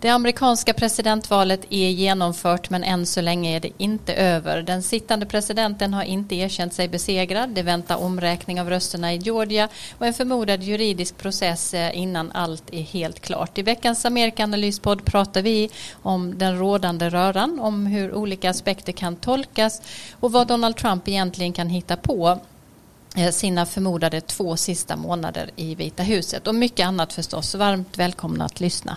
Det amerikanska presidentvalet är genomfört men än så länge är det inte över. Den sittande presidenten har inte erkänt sig besegrad. Det väntar omräkning av rösterna i Georgia och en förmodad juridisk process eh, innan allt är helt klart. I veckans Amerikanalyspodd pratar vi om den rådande röran, om hur olika aspekter kan tolkas och vad Donald Trump egentligen kan hitta på eh, sina förmodade två sista månader i Vita huset och mycket annat förstås. Varmt välkomna att lyssna.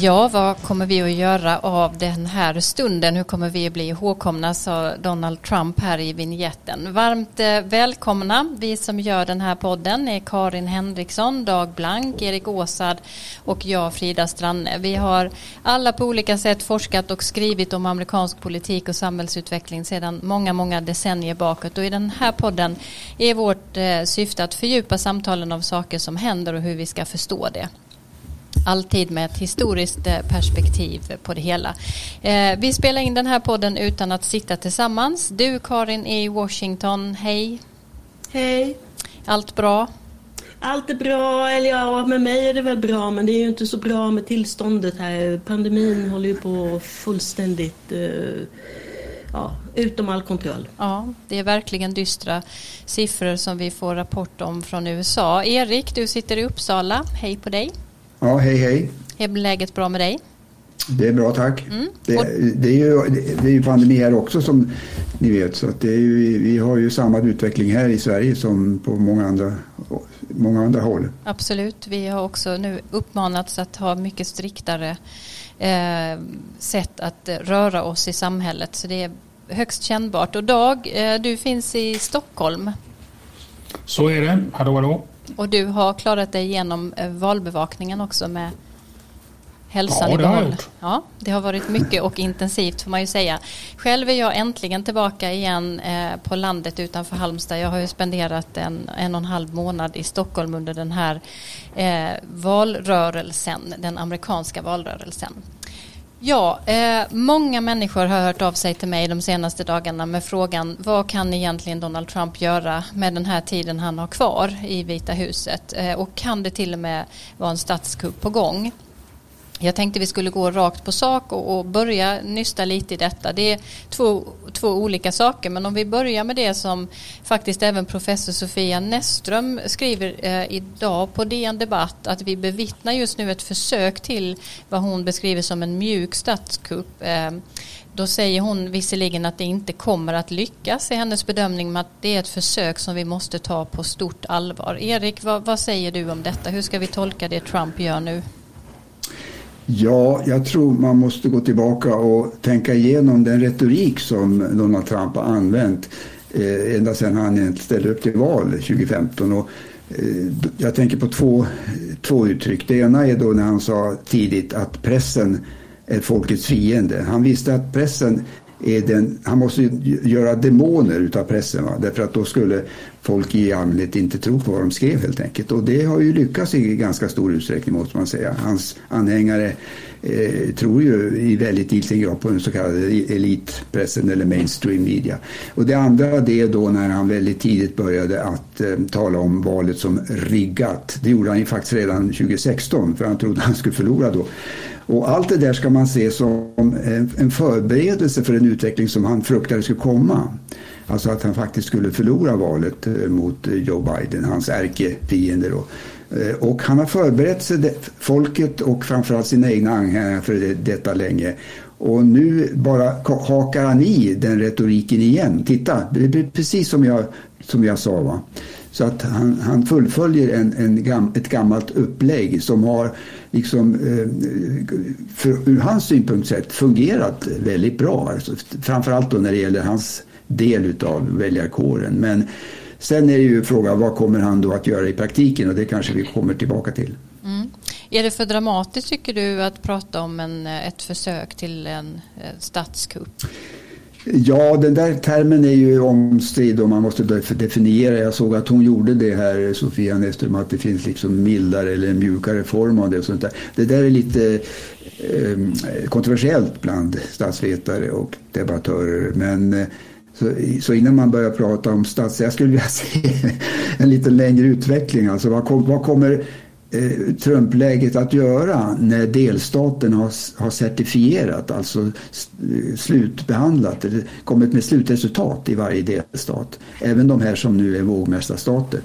Ja, vad kommer vi att göra av den här stunden? Hur kommer vi att bli ihågkomna, sa Donald Trump här i vignetten. Varmt eh, välkomna. Vi som gör den här podden är Karin Henriksson, Dag Blank, Erik Åsad och jag, Frida Stranne. Vi har alla på olika sätt forskat och skrivit om amerikansk politik och samhällsutveckling sedan många, många decennier bakåt. Och i den här podden är vårt eh, syfte att fördjupa samtalen om saker som händer och hur vi ska förstå det alltid med ett historiskt eh, perspektiv på det hela. Eh, vi spelar in den här podden utan att sitta tillsammans. Du Karin är i Washington. Hej! Hej! Allt bra? Allt är bra, eller ja, med mig är det väl bra, men det är ju inte så bra med tillståndet här. Pandemin håller ju på fullständigt uh, ja, utom all kontroll. Ja, det är verkligen dystra siffror som vi får rapport om från USA. Erik, du sitter i Uppsala. Hej på dig! Ja, hej hej. Är läget bra med dig? Det är bra tack. Mm. Det, det, är ju, det är ju pandemi här också som ni vet. Så att det är ju, vi har ju samma utveckling här i Sverige som på många andra, många andra håll. Absolut. Vi har också nu uppmanats att ha mycket striktare eh, sätt att röra oss i samhället. Så det är högst kännbart. Och Dag, eh, du finns i Stockholm. Så är det. Hallå hallå. Och du har klarat dig igenom eh, valbevakningen också med hälsan ja, i behåll. Ja, det har varit mycket och intensivt får man ju säga. Själv är jag äntligen tillbaka igen eh, på landet utanför Halmstad. Jag har ju spenderat en, en och en halv månad i Stockholm under den här eh, valrörelsen, den amerikanska valrörelsen. Ja, eh, många människor har hört av sig till mig de senaste dagarna med frågan vad kan egentligen Donald Trump göra med den här tiden han har kvar i Vita huset eh, och kan det till och med vara en statskupp på gång? Jag tänkte vi skulle gå rakt på sak och, och, börja nysta lite i detta. Det är två, två olika saker men om vi börjar med det som faktiskt även professor Sofia Näsström skriver eh, idag på DN Debatt att vi bevittnar just nu ett försök till vad hon beskriver som en mjuk statskupp. Eh, då säger hon visserligen att det inte kommer att lyckas i hennes bedömning men att det är ett försök som vi måste ta på stort allvar. Erik, vad, vad säger du om detta? Hur ska vi tolka det Trump gör nu? Ja, jag tror man måste gå tillbaka och tänka igenom den retorik som Donald Trump har använt eh, ända sedan han ställde upp till val 2015. Och, eh, jag tänker på två, två uttryck. Det ena är då när han sa tidigt att pressen är folkets fiende. Han visste att pressen den, han måste göra demoner utav pressen. Va? Därför att då skulle folk i allmänhet inte tro på vad de skrev helt enkelt. Och det har ju lyckats i ganska stor utsträckning måste man säga. Hans anhängare eh, tror ju i väldigt liten grad på den så kallade elitpressen eller mainstream media. Och det andra det är då när han väldigt tidigt började att eh, tala om valet som riggat. Det gjorde han ju faktiskt redan 2016 för han trodde han skulle förlora då. Och allt det där ska man se som en förberedelse för en utveckling som han fruktade skulle komma. Alltså att han faktiskt skulle förlora valet eh, mot eh, Joe Biden, hans ärkefiende. Eh, och han har förberett sig, folket och framförallt sina egna anhängare för detta länge. Och nu bara hakar han i den retoriken igen. Titta, det blir precis som jag, som jag sa. Va? Så att han, han fullföljer en, en, ett gammalt upplägg som har liksom, eh, för, ur hans synpunkt sett fungerat väldigt bra. Alltså, framförallt då när det gäller hans del av väljarkåren. Men sen är det ju frågan vad kommer han då att göra i praktiken och det kanske vi kommer tillbaka till. Mm. Är det för dramatiskt tycker du att prata om en, ett försök till en eh, statskupp? Ja, den där termen är ju omstridd och man måste definiera. Jag såg att hon gjorde det här, Sofia Näsström, att det finns liksom mildare eller mjukare form av det. Och sånt där. Det där är lite eh, kontroversiellt bland statsvetare och debattörer. Men eh, så, så, innan man börjar prata om stats... Jag skulle vilja se en lite längre utveckling. Alltså vad, kom, vad kommer Eh, Trumpläget att göra när delstaten har, har certifierat, alltså eh, slutbehandlat eller kommit med slutresultat i varje delstat. Även de här som nu är vågmästarstater.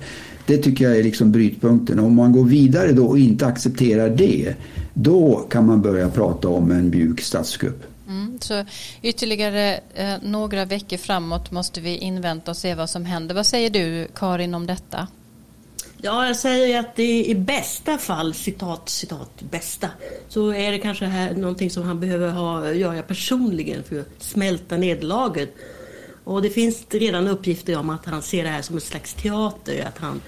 Det tycker jag är liksom brytpunkten. Om man går vidare då och inte accepterar det, då kan man börja prata om en mjuk statskupp. Mm, så ytterligare eh, några veckor framåt måste vi invänta och se vad som händer. Vad säger du Karin om detta? Ja, jag säger att det i bästa fall, citat, citat, bästa, så är det kanske här någonting som han behöver ha, göra personligen för att smälta nederlaget. Och det finns redan uppgifter om att han ser det här som en slags teater, att han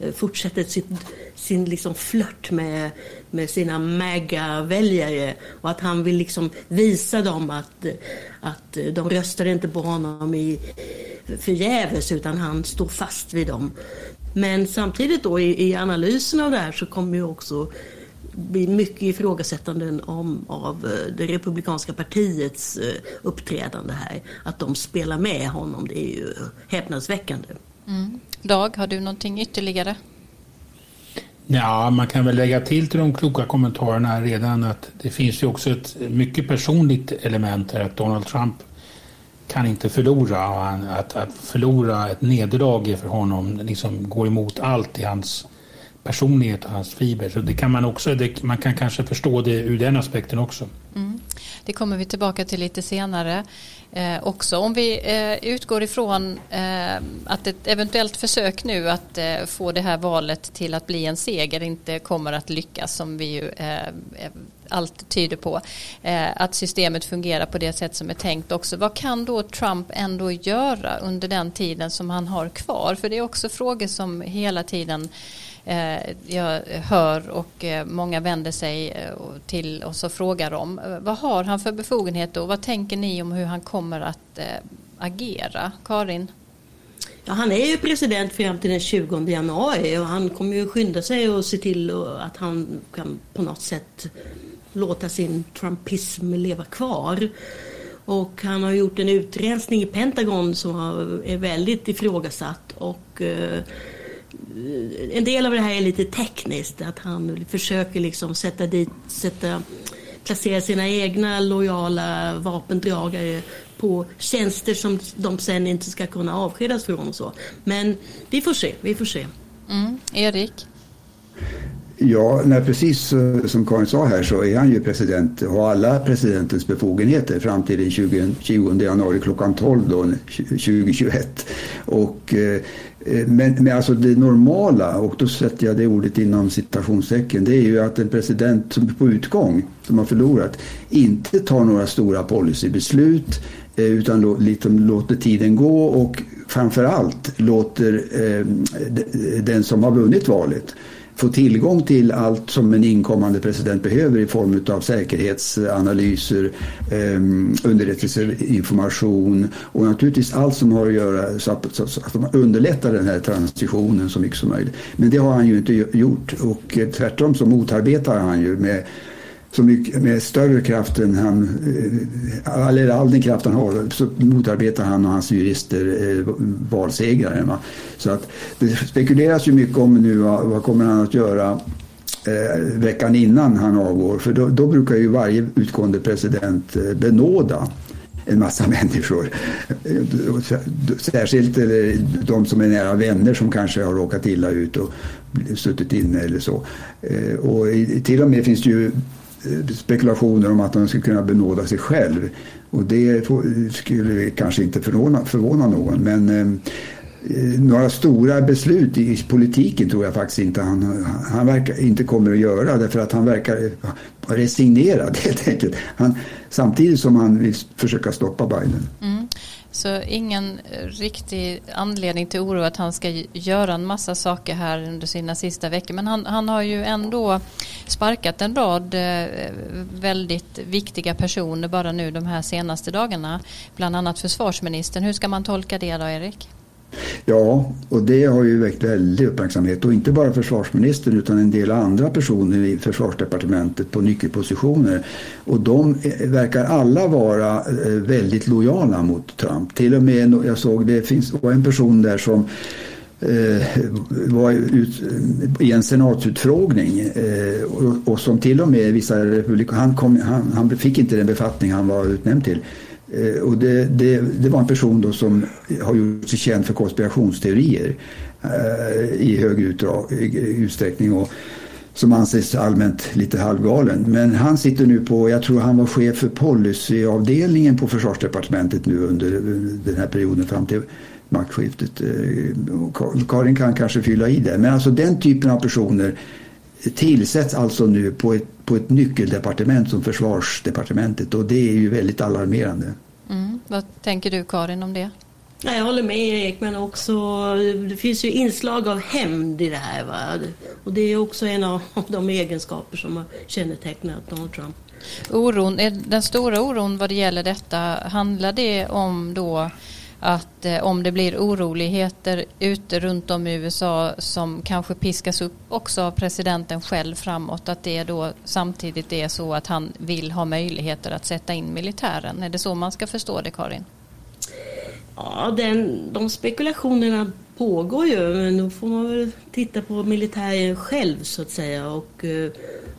eh, fortsätter sitt, sin liksom flört med, med sina MAGA-väljare och att han vill liksom visa dem att, att de röstar inte på honom i, förgäves utan han står fast vid dem. Men samtidigt då i, i analysen av det här så kommer ju också bli mycket ifrågasättanden om, av eh, det republikanska partiets eh, uppträdande här. Att de spelar med honom, det är ju häpnadsväckande. Mm. Dag, har du någonting ytterligare? Ja, man kan väl lägga till till de kloka kommentarerna redan att det finns ju också ett mycket personligt element här att Donald Trump kan inte förlora. Och han, att, att förlora ett nederlag för honom liksom går emot allt i hans personlighet och hans fiber. Så det kan man också, det, man kan kanske förstå det ur den aspekten också. Mm. Det kommer vi tillbaka till lite senare eh, också. Om vi eh, utgår ifrån eh, att ett eventuellt försök nu att eh, få det här valet till att bli en seger inte kommer att lyckas som vi ju eh, allt tyder på. Eh, att systemet fungerar på det sätt som är tänkt också. Vad kan då Trump ändå göra under den tiden som han har kvar? För det är också frågor som hela tiden eh, jag hör och eh, många vänder sig eh, till oss och frågar om. Eh, vad har han för befogenhet och vad tänker ni om hur han kommer att eh, agera? Karin? Ja, han är ju president fram till den 20 januari och han kommer ju skynda sig och se till att han kan på något sätt låta sin trumpism leva kvar. Och han har gjort en utrensning i Pentagon som är väldigt ifrågasatt. Och, eh, en del av det här är lite tekniskt, att han försöker liksom sätta dit, sätta, placera sina egna lojala vapendragare på tjänster som de sen inte ska kunna avskedas från och så. Men vi får se, vi får se. Mm. Erik? Ja, nej, precis eh, som Karin sa här så är han ju president och har alla presidentens befogenheter fram till den 20, 20 januari klockan 12 då, 2021. Och, eh, eh, men, men alltså det normala, och då sätter jag det ordet inom citationstecken, det är ju att en president som är på utgång, som har förlorat, inte tar några stora policybeslut utan liksom låter tiden gå och framförallt låter eh, den som har vunnit valet få tillgång till allt som en inkommande president behöver i form av säkerhetsanalyser, ehm, underrättelseinformation och naturligtvis allt som har att göra så att, så, så att man underlättar den här transitionen så mycket som möjligt. Men det har han ju inte gjort och tvärtom så motarbetar han ju med så mycket, med större kraft än han, eh, eller all den kraft han har, så motarbetar han och hans jurister eh, valsegraren. Så att det spekuleras ju mycket om nu vad, vad kommer han att göra eh, veckan innan han avgår. För då, då brukar ju varje utgående president eh, benåda en massa människor. Särskilt de som är nära vänner som kanske har råkat illa ut och suttit inne eller så. Eh, och till och med finns det ju spekulationer om att han skulle kunna benåda sig själv. Och det skulle kanske inte förvåna, förvåna någon. Men eh, några stora beslut i politiken tror jag faktiskt inte han, han verkar, inte kommer att göra. Därför att han verkar resignerad helt enkelt. Han, samtidigt som han vill försöka stoppa Biden. Mm. Så ingen riktig anledning till oro att han ska göra en massa saker här under sina sista veckor. Men han, han har ju ändå sparkat en rad eh, väldigt viktiga personer bara nu de här senaste dagarna. Bland annat försvarsministern. Hur ska man tolka det då Erik? Ja, och det har ju väckt väldig uppmärksamhet och inte bara försvarsministern utan en del andra personer i försvarsdepartementet på nyckelpositioner. Och de eh, verkar alla vara eh, väldigt lojala mot Trump. Till och med, jag såg det finns var en person där som eh, var ut, i en senatsutfrågning och, och, som till och med vissa republikaner, han, han, han fick inte den befattning han var utnämnd till. Eh, och det, det, det, var en person då som har gjort sig känd för konspirationsteorier eh, i hög utsträckning och som anses allmänt lite halvgalen. Men han sitter nu på, jag tror han var chef för policyavdelningen på försvarsdepartementet nu under den här perioden fram till maktskiftet. Eh, Karin kan kanske fylla i det. Men alltså den typen av personer tillsätts alltså nu på ett, på ett nyckeldepartement som försvarsdepartementet och det är ju väldigt alarmerande. Mm. Vad tänker du Karin om det? Jag håller med Erik, men också det finns ju inslag av hämnd i det här. Va? Och det är också en av de egenskaper som har kännetecknat Donald Trump. Oron, den stora oron vad det gäller detta, handlar det om då att eh, om det blir oroligheter ute runt om i USA som kanske piskas upp också av presidenten själv framåt att det då samtidigt är så att han vill ha möjligheter att sätta in militären. Är det så man ska förstå det Karin? Ja, den, de spekulationerna pågår ju men då får man väl titta på militären själv så att säga och eh,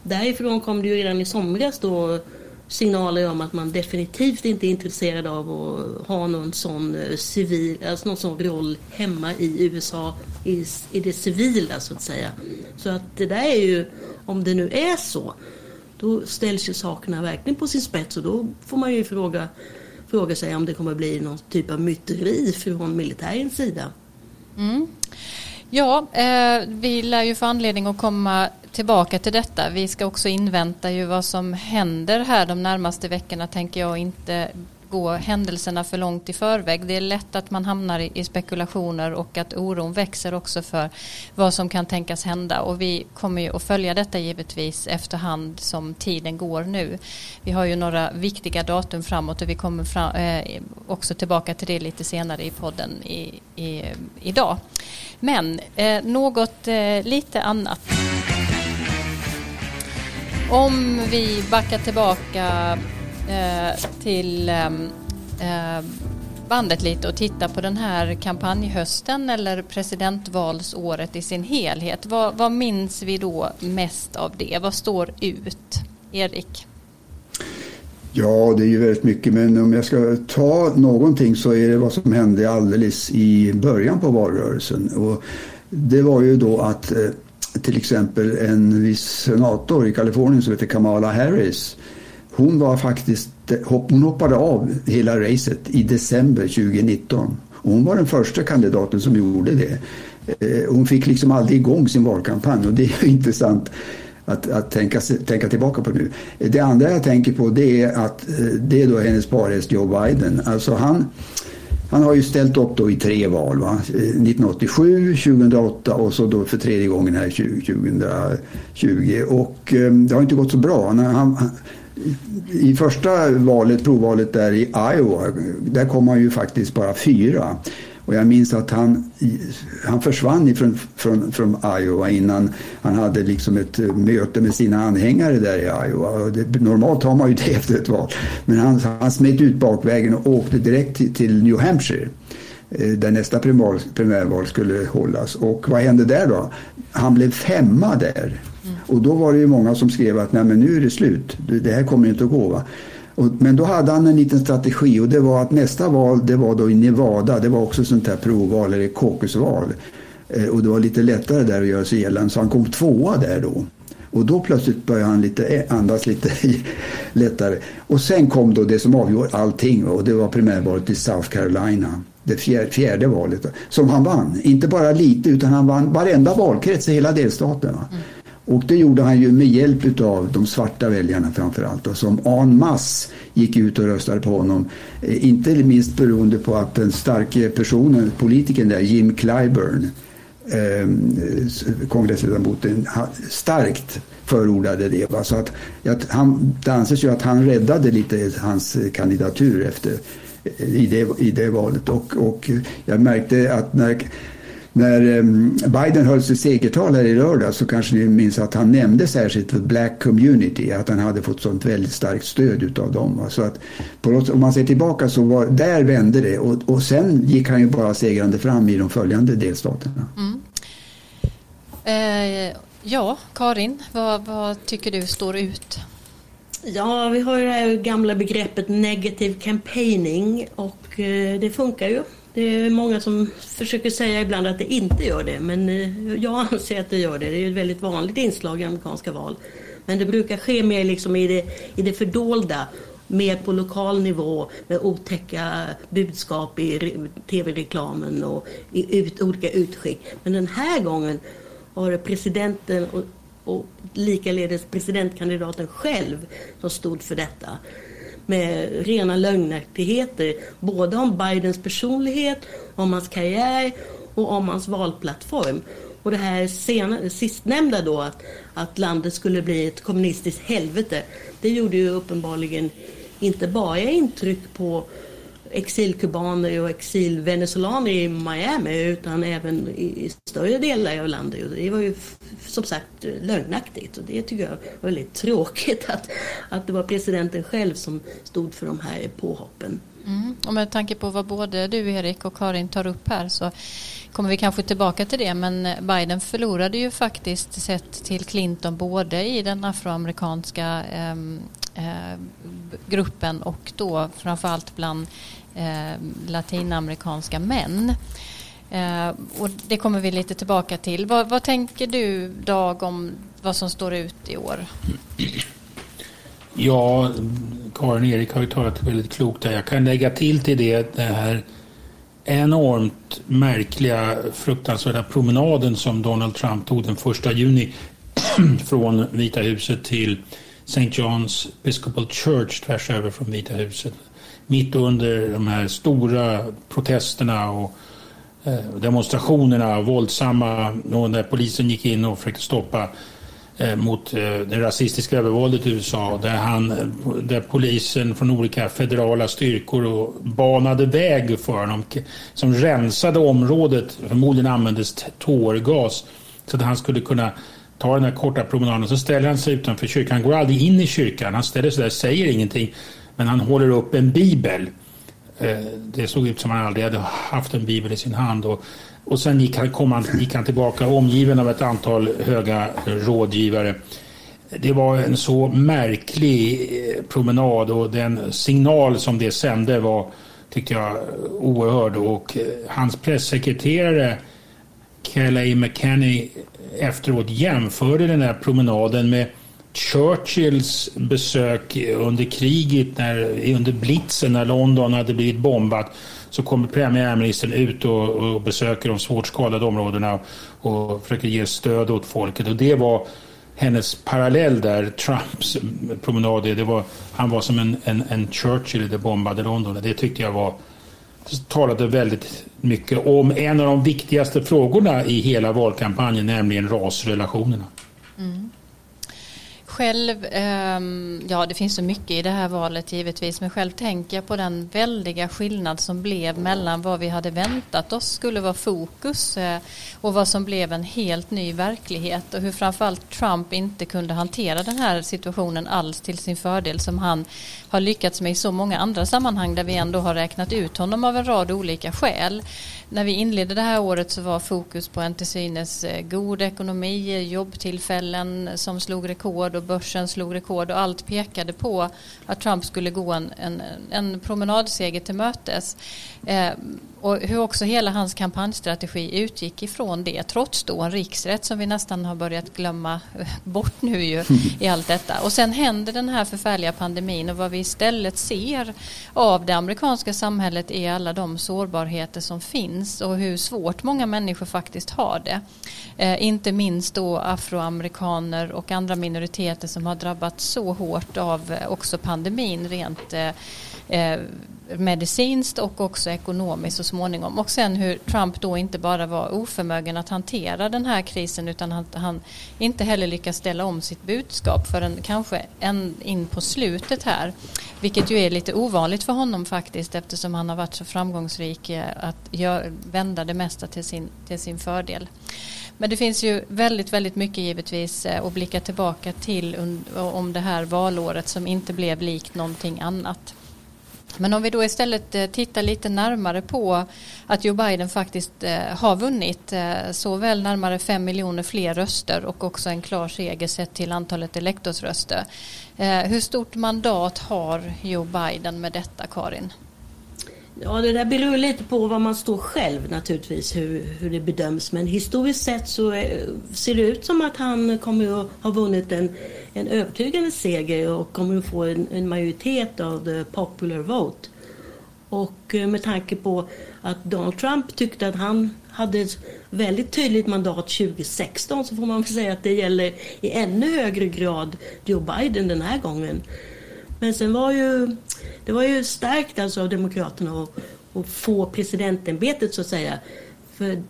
därifrån kom det ju redan i somras då signaler om att man definitivt inte är intresserad av att ha någon sån eh, civil, alltså någon sån roll hemma i USA i, i det civila så att säga. Så att det där är ju, om det nu är så, då ställs ju sakerna verkligen på sin spets och då får man ju fråga, fråga sig om det kommer bli någon typ av myteri från militärens sida. Mm. Ja, eh, vi lär ju få anledning att komma tillbaka till detta. Vi ska också invänta ju vad som händer här de närmaste veckorna tänker jag inte gå händelserna för långt i förväg. Det är lätt att man hamnar i spekulationer och att oron växer också för vad som kan tänkas hända och vi kommer ju att följa detta givetvis efterhand som tiden går nu. Vi har ju några viktiga datum framåt och vi kommer fram, eh, också tillbaka till det lite senare i podden i, i, eh, idag. Men eh, något eh, lite annat. Om vi backar tillbaka Eh, till ehm, eh, bandet lite och titta på den här kampanjhösten eller presidentvalsåret i sin helhet. Vad, vad minns vi då mest av det? Vad står ut? Erik? Ja, det är ju väldigt mycket, men om jag ska ta någonting så är det vad som hände alldeles i början på valrörelsen. Och det var ju då att eh, till exempel en viss senator i Kalifornien som heter Kamala Harris. Hon var faktiskt, hon hoppade av hela racet i december 2019. Och hon var den första kandidaten som gjorde det. Eh, hon fick liksom aldrig igång sin valkampanj och det är intressant att, att tänka, tänka tillbaka på nu. Det andra jag tänker på det är att eh, det är då hennes parhäst Joe Biden. Alltså han, han har ju ställt upp då i tre val. Va? Eh, 1987, 2008 och så då för tredje gången här 2020. Och ehm, det har inte gått så bra. Han, han, i första valet, provvalet där i Iowa, där kom han ju faktiskt bara fyra. Och jag minns att han, han försvann ifrån, från, från Iowa innan han hade liksom ett möte med sina anhängare där i Iowa. Det, normalt har man ju det efter ett val. Men han, han smet ut bakvägen och åkte direkt till, till New Hampshire eh, där nästa primärval skulle hållas. Och vad hände där då? Han blev femma där. Och då var det ju många som skrev att Nej, men nu är det slut. Det här kommer inte att gå. Va? Och, men då hade han en liten strategi och det var att nästa val det var då i Nevada. Det var också sånt här provval eller caucusval. Eh, och det var lite lättare där att göra sig gällande så han kom tvåa där då. Och då plötsligt började han lite, eh, andas lite lättare. Och sen kom då det som avgjorde allting och det var primärvalet i South Carolina. Det fjärde, fjärde valet som han vann. Inte bara lite utan han vann varenda valkrets i hela delstaten. Mm. Och det gjorde han ju med hjälp av de svarta väljarna framförallt och som en masse gick ut och röstade på honom. Eh, inte minst beroende på att den starka personen, politikern där, Jim Clyburn, eh, kongressledamoten starkt förordade det. Va? Så att, att han, det anses ju att han räddade lite hans kandidatur efter, i, det, i det valet. Och, och jag märkte att när när ehm, Biden höll sitt segertal här i lördag så kanske ni minns att han nämnde särskilt för Black Community, att han hade fått sånt väldigt starkt stöd utav dem. Så att något, om man ser tillbaka så var, där vände det och, och sen gick han ju bara segrande fram i de följande delstaterna. Mm. Eh, ja, Karin, vad, vad tycker du står ut? Ja, vi har ju det här gamla begreppet negative campaigning och eh, det funkar ju. Det är många som försöker säga ibland att det inte gör det, men eh, jag anser att det gör det. Det är ett väldigt vanligt inslag i amerikanska val. Men det brukar ske mer liksom i, det, i det fördolda, mer på lokal nivå med otäcka budskap i tv-reklamen och i ut, olika utskick. Men den här gången var det presidenten och, och likaledes presidentkandidaten själv som stod för detta med rena lögnaktigheter. Både om Bidens personlighet, om hans karriär och om hans valplattform. Och det här sena, sistnämnda då, att, att landet skulle bli ett kommunistiskt helvete, det gjorde ju uppenbarligen inte bara intryck på exilkubaner och exilvenezolaner i Miami utan även i större delar av landet. Det var ju som sagt lögnaktigt och det tycker jag var väldigt tråkigt att, att det var presidenten själv som stod för de här påhoppen. Mm. Och med tanke på vad både du Erik och Karin tar upp här så kommer vi kanske tillbaka till det men Biden förlorade ju faktiskt sett till Clinton både i den afroamerikanska eh, eh, gruppen och då framförallt bland eh, latinamerikanska män. Eh, och det kommer vi lite tillbaka till. Vad, vad, tänker du Dag om vad som står ut i år? Ja, Karin och Erik har ju talat väldigt klokt där. Jag kan lägga till till det det här enormt märkliga, fruktansvärda promenaden som Donald Trump tog den första juni från Vita huset till St. John's Episcopal Church tvärs över från Vita huset mitt under de här stora protesterna och eh, demonstrationerna, våldsamma, när polisen gick in och försökte stoppa eh, mot eh, det rasistiska övervåldet i USA där, han, där polisen från olika federala styrkor och banade väg för honom som rensade området. Förmodligen användes tårgas så att han skulle kunna tar den här korta promenaden. Så ställer han sig utanför kyrkan. Han går aldrig in i kyrkan. Han ställer sig där, säger ingenting. Men han håller upp en bibel. Eh, det såg ut som han aldrig hade haft en bibel i sin hand. Och, och sen gick han, kom han, gick han tillbaka omgiven av ett antal höga rådgivare. Det var en så märklig eh, promenad och den signal som det sände var, tyckte jag, oerhörd. Och eh, hans pressekreterare Kelly McKenney efteråt jämförde den här promenaden med Churchills besök under kriget, när, under blitzen när London hade blivit bombat så kommer premiärministern ut och, och besöker de svårt skadade områdena och försöker ge stöd åt folket. Och det var hennes parallell där, Trumps promenad. Det var, han var som en, en, en Churchill i det bombade London. Det tyckte jag var talade väldigt mycket om en av de viktigaste frågorna i hela valkampanjen, nämligen rasrelationerna. Själv, ehm, ja det finns så mycket i det här valet givetvis, men själv tänker jag på den väldiga skillnad som blev mellan vad vi hade väntat oss skulle vara fokus eh, och vad som blev en helt ny verklighet och hur framförallt Trump inte kunde hantera den här situationen alls till sin fördel som han har lyckats med i så många andra sammanhang där vi ändå har räknat ut honom av en rad olika skäl när vi inledde det här året så var fokus på en till synes eh, god ekonomi, jobbtillfällen som slog rekord och börsen slog rekord och allt pekade på att Trump skulle gå en, en, en promenadseger till mötes. Eh, och hur också hela hans kampanjstrategi utgick ifrån det trots då en riksrätt som vi nästan har börjat glömma bort nu ju i allt detta. Och sen händer den här förfärliga pandemin och vad vi istället ser av det amerikanska samhället är alla de sårbarheter som finns och hur svårt många människor faktiskt har det. Eh, inte minst då afroamerikaner och andra minoriteter som har drabbats så hårt av eh, också pandemin rent eh, eh medicinskt och också ekonomiskt så småningom. Och sen hur Trump då inte bara var oförmögen att hantera den här krisen utan att han inte heller lyckas ställa om sitt budskap förrän kanske en, in på slutet här. Vilket ju är lite ovanligt för honom faktiskt eftersom han har varit så framgångsrik eh, att gör, vända det mesta till sin, till sin fördel. Men det finns ju väldigt, väldigt mycket givetvis eh, att blicka tillbaka till om det här valåret som inte blev likt någonting annat. Men om vi då istället eh, tittar lite närmare på att Joe Biden faktiskt eh, har vunnit eh, såväl närmare 5 miljoner fler röster och också en klar seger sett till antalet elektorsröster. Hur stort mandat har Joe Biden med detta, Karin? Ja, det där beror lite på vad man står själv naturligtvis, hur, hur det bedöms. Men historiskt sett så är, ser det ut som att han kommer att ha vunnit en, en övertygande seger och kommer att få en, en majoritet av the popular vote. Och eh, med tanke på att Donald Trump tyckte att han hade ett väldigt tydligt mandat 2016 så får man väl säga att det gäller i ännu högre grad Joe Biden den här gången. Men sen var ju, det var ju starkt alltså av Demokraterna att, att få presidentämbetet så att säga. För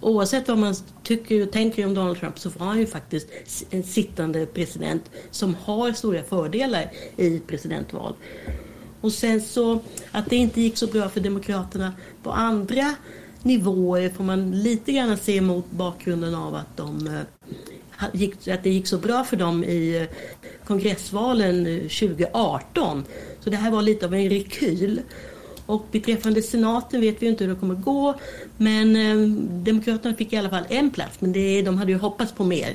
oavsett vad man tycker och tänker om Donald Trump så var han ju faktiskt en sittande president som har stora fördelar i presidentval. Och sen så att det inte gick så bra för Demokraterna på andra nivåer får man lite grann se mot bakgrunden av att de eh, att det gick så bra för dem i eh, kongressvalen 2018. Så det här var lite av en rekyl. Och beträffande senaten vet vi inte hur det kommer gå. Men eh, Demokraterna fick i alla fall en plats, men det, de hade ju hoppats på mer.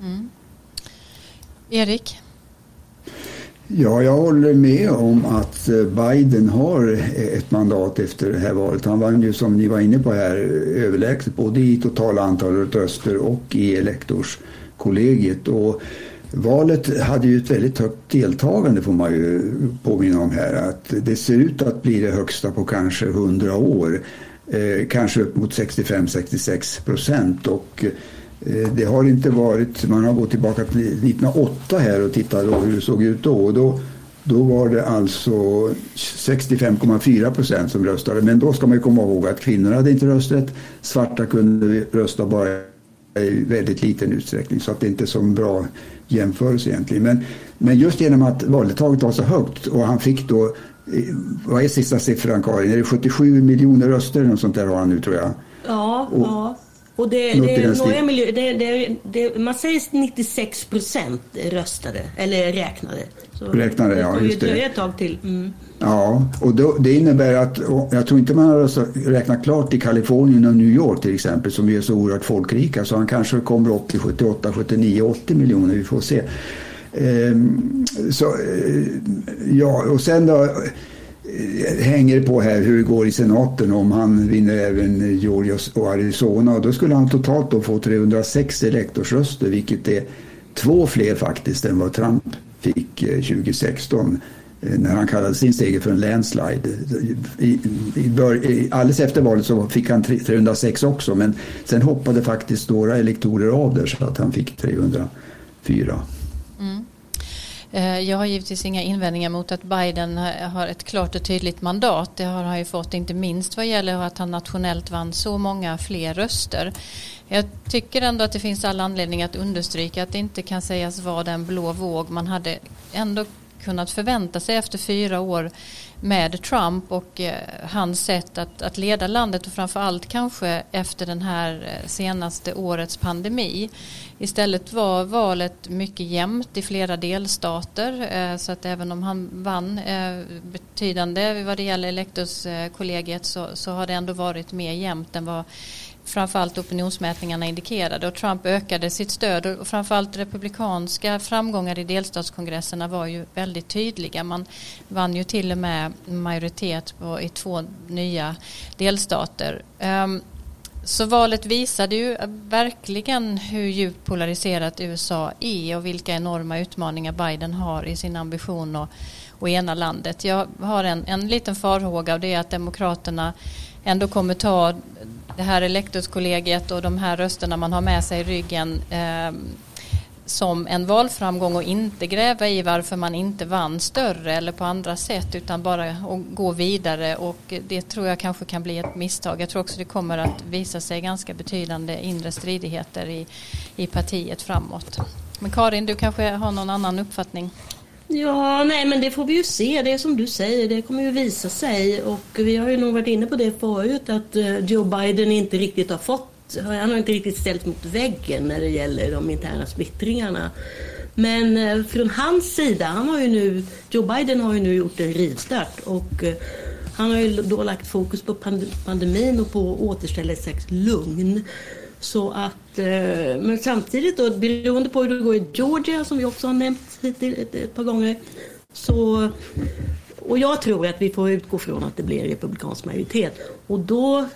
Mm. Erik? Ja, jag håller med om att eh, Biden har ett mandat efter det här valet. Han vann ju som ni var inne på här överlägset både i totala antalet röster och i elektorskollegiet. Och valet hade ju ett väldigt högt deltagande får man ju påminna om här. Att det ser ut att bli det högsta på kanske 100 år. Eh, kanske upp mot 65-66 procent. Och Eh, det har inte varit, man har gått tillbaka till 1908 här och tittat hur det såg ut då. Och då, då var det alltså 65,4 procent som röstade. Men då ska man komma ihåg att kvinnor hade inte rösträtt. Svarta kunde rösta bara i väldigt liten utsträckning. Så att det inte är så bra jämförelse egentligen. Men, men just genom att valdeltagandet var så högt och han fick då, eh, vad är sista siffran Karin? Är det 77 miljoner röster? Något sånt där har han nu tror jag. Ja, och, ja. Och det, det, några miljö, det, det, det, man säger 96 procent röstade, eller räknade. Så räknade, ja. Just det. ett tag till. Mm. Ja, och då, det innebär att, jag tror inte man har räknat klart i Kalifornien och New York till exempel, som är så oerhört folkrika, så han kanske kommer upp till 78, 79, 80 miljoner, vi får se. Ehm, så, eh, ja, och sen då hänger på här hur det går i senaten om han vinner även Georgia och Arizona. Och då skulle han totalt då få 306 elektorsröster vilket är två fler faktiskt än vad Trump fick eh, 2016 eh, när han kallade sin seger för en landslide. I, i, i, alldeles efter valet så fick han 306 också men sen hoppade faktiskt några elektorer av där så att han fick 304. Eh, jag har givetvis inga invändningar mot att Biden har ett klart och tydligt mandat. Det har han ju fått inte minst vad gäller att han nationellt vann så många fler röster. Jag tycker ändå att det finns all anledning att understryka att det inte kan sägas vara den blå våg man hade ändå kunnat förvänta sig efter fyra år med Trump och eh, hans sätt att, att leda landet och framförallt kanske efter den här eh, senaste årets pandemi. Istället var valet mycket jämnt i flera delstater eh, så att även om han vann eh, betydande vad det gäller elektorskollegiet så, så har det ändå varit mer jämnt än vad framförallt opinionsmätningarna indikerade och Trump ökade sitt stöd och framförallt republikanska framgångar i delstatskongresserna var ju väldigt tydliga. Man vann ju till och med majoritet på, i två nya delstater. Um, så valet visade ju verkligen hur djupt polariserat USA är och vilka enorma utmaningar Biden har i sin ambition att, att ena landet. Jag har en, en liten farhåga och det är att Demokraterna ändå kommer ta det här elektorskollegiet och de här rösterna man har med sig i ryggen eh, som en valframgång och inte gräva i varför man inte vann större eller på andra sätt utan bara gå vidare och det tror jag kanske kan bli ett misstag. Jag tror också det kommer att visa sig ganska betydande inre stridigheter i, i partiet framåt. Men Karin, du kanske har någon annan uppfattning? Ja, nej men det får vi ju se. Det är som du säger, det kommer ju visa sig. Och vi har ju nog varit inne på det förut att eh, Joe Biden inte riktigt har fått han har inte riktigt ställt mot väggen när det gäller de interna splittringarna. Men eh, från hans sida, han har ju nu, Joe Biden har ju nu gjort en rivstart och eh, han har ju då lagt fokus på pandemin och på att återställa ett slags lugn. Så att, eh, men samtidigt då, beroende på hur det går i Georgia som vi också har nämnt ett, par gånger. Så, och jag tror att vi får utgå från att det blir republikansk majoritet. Och då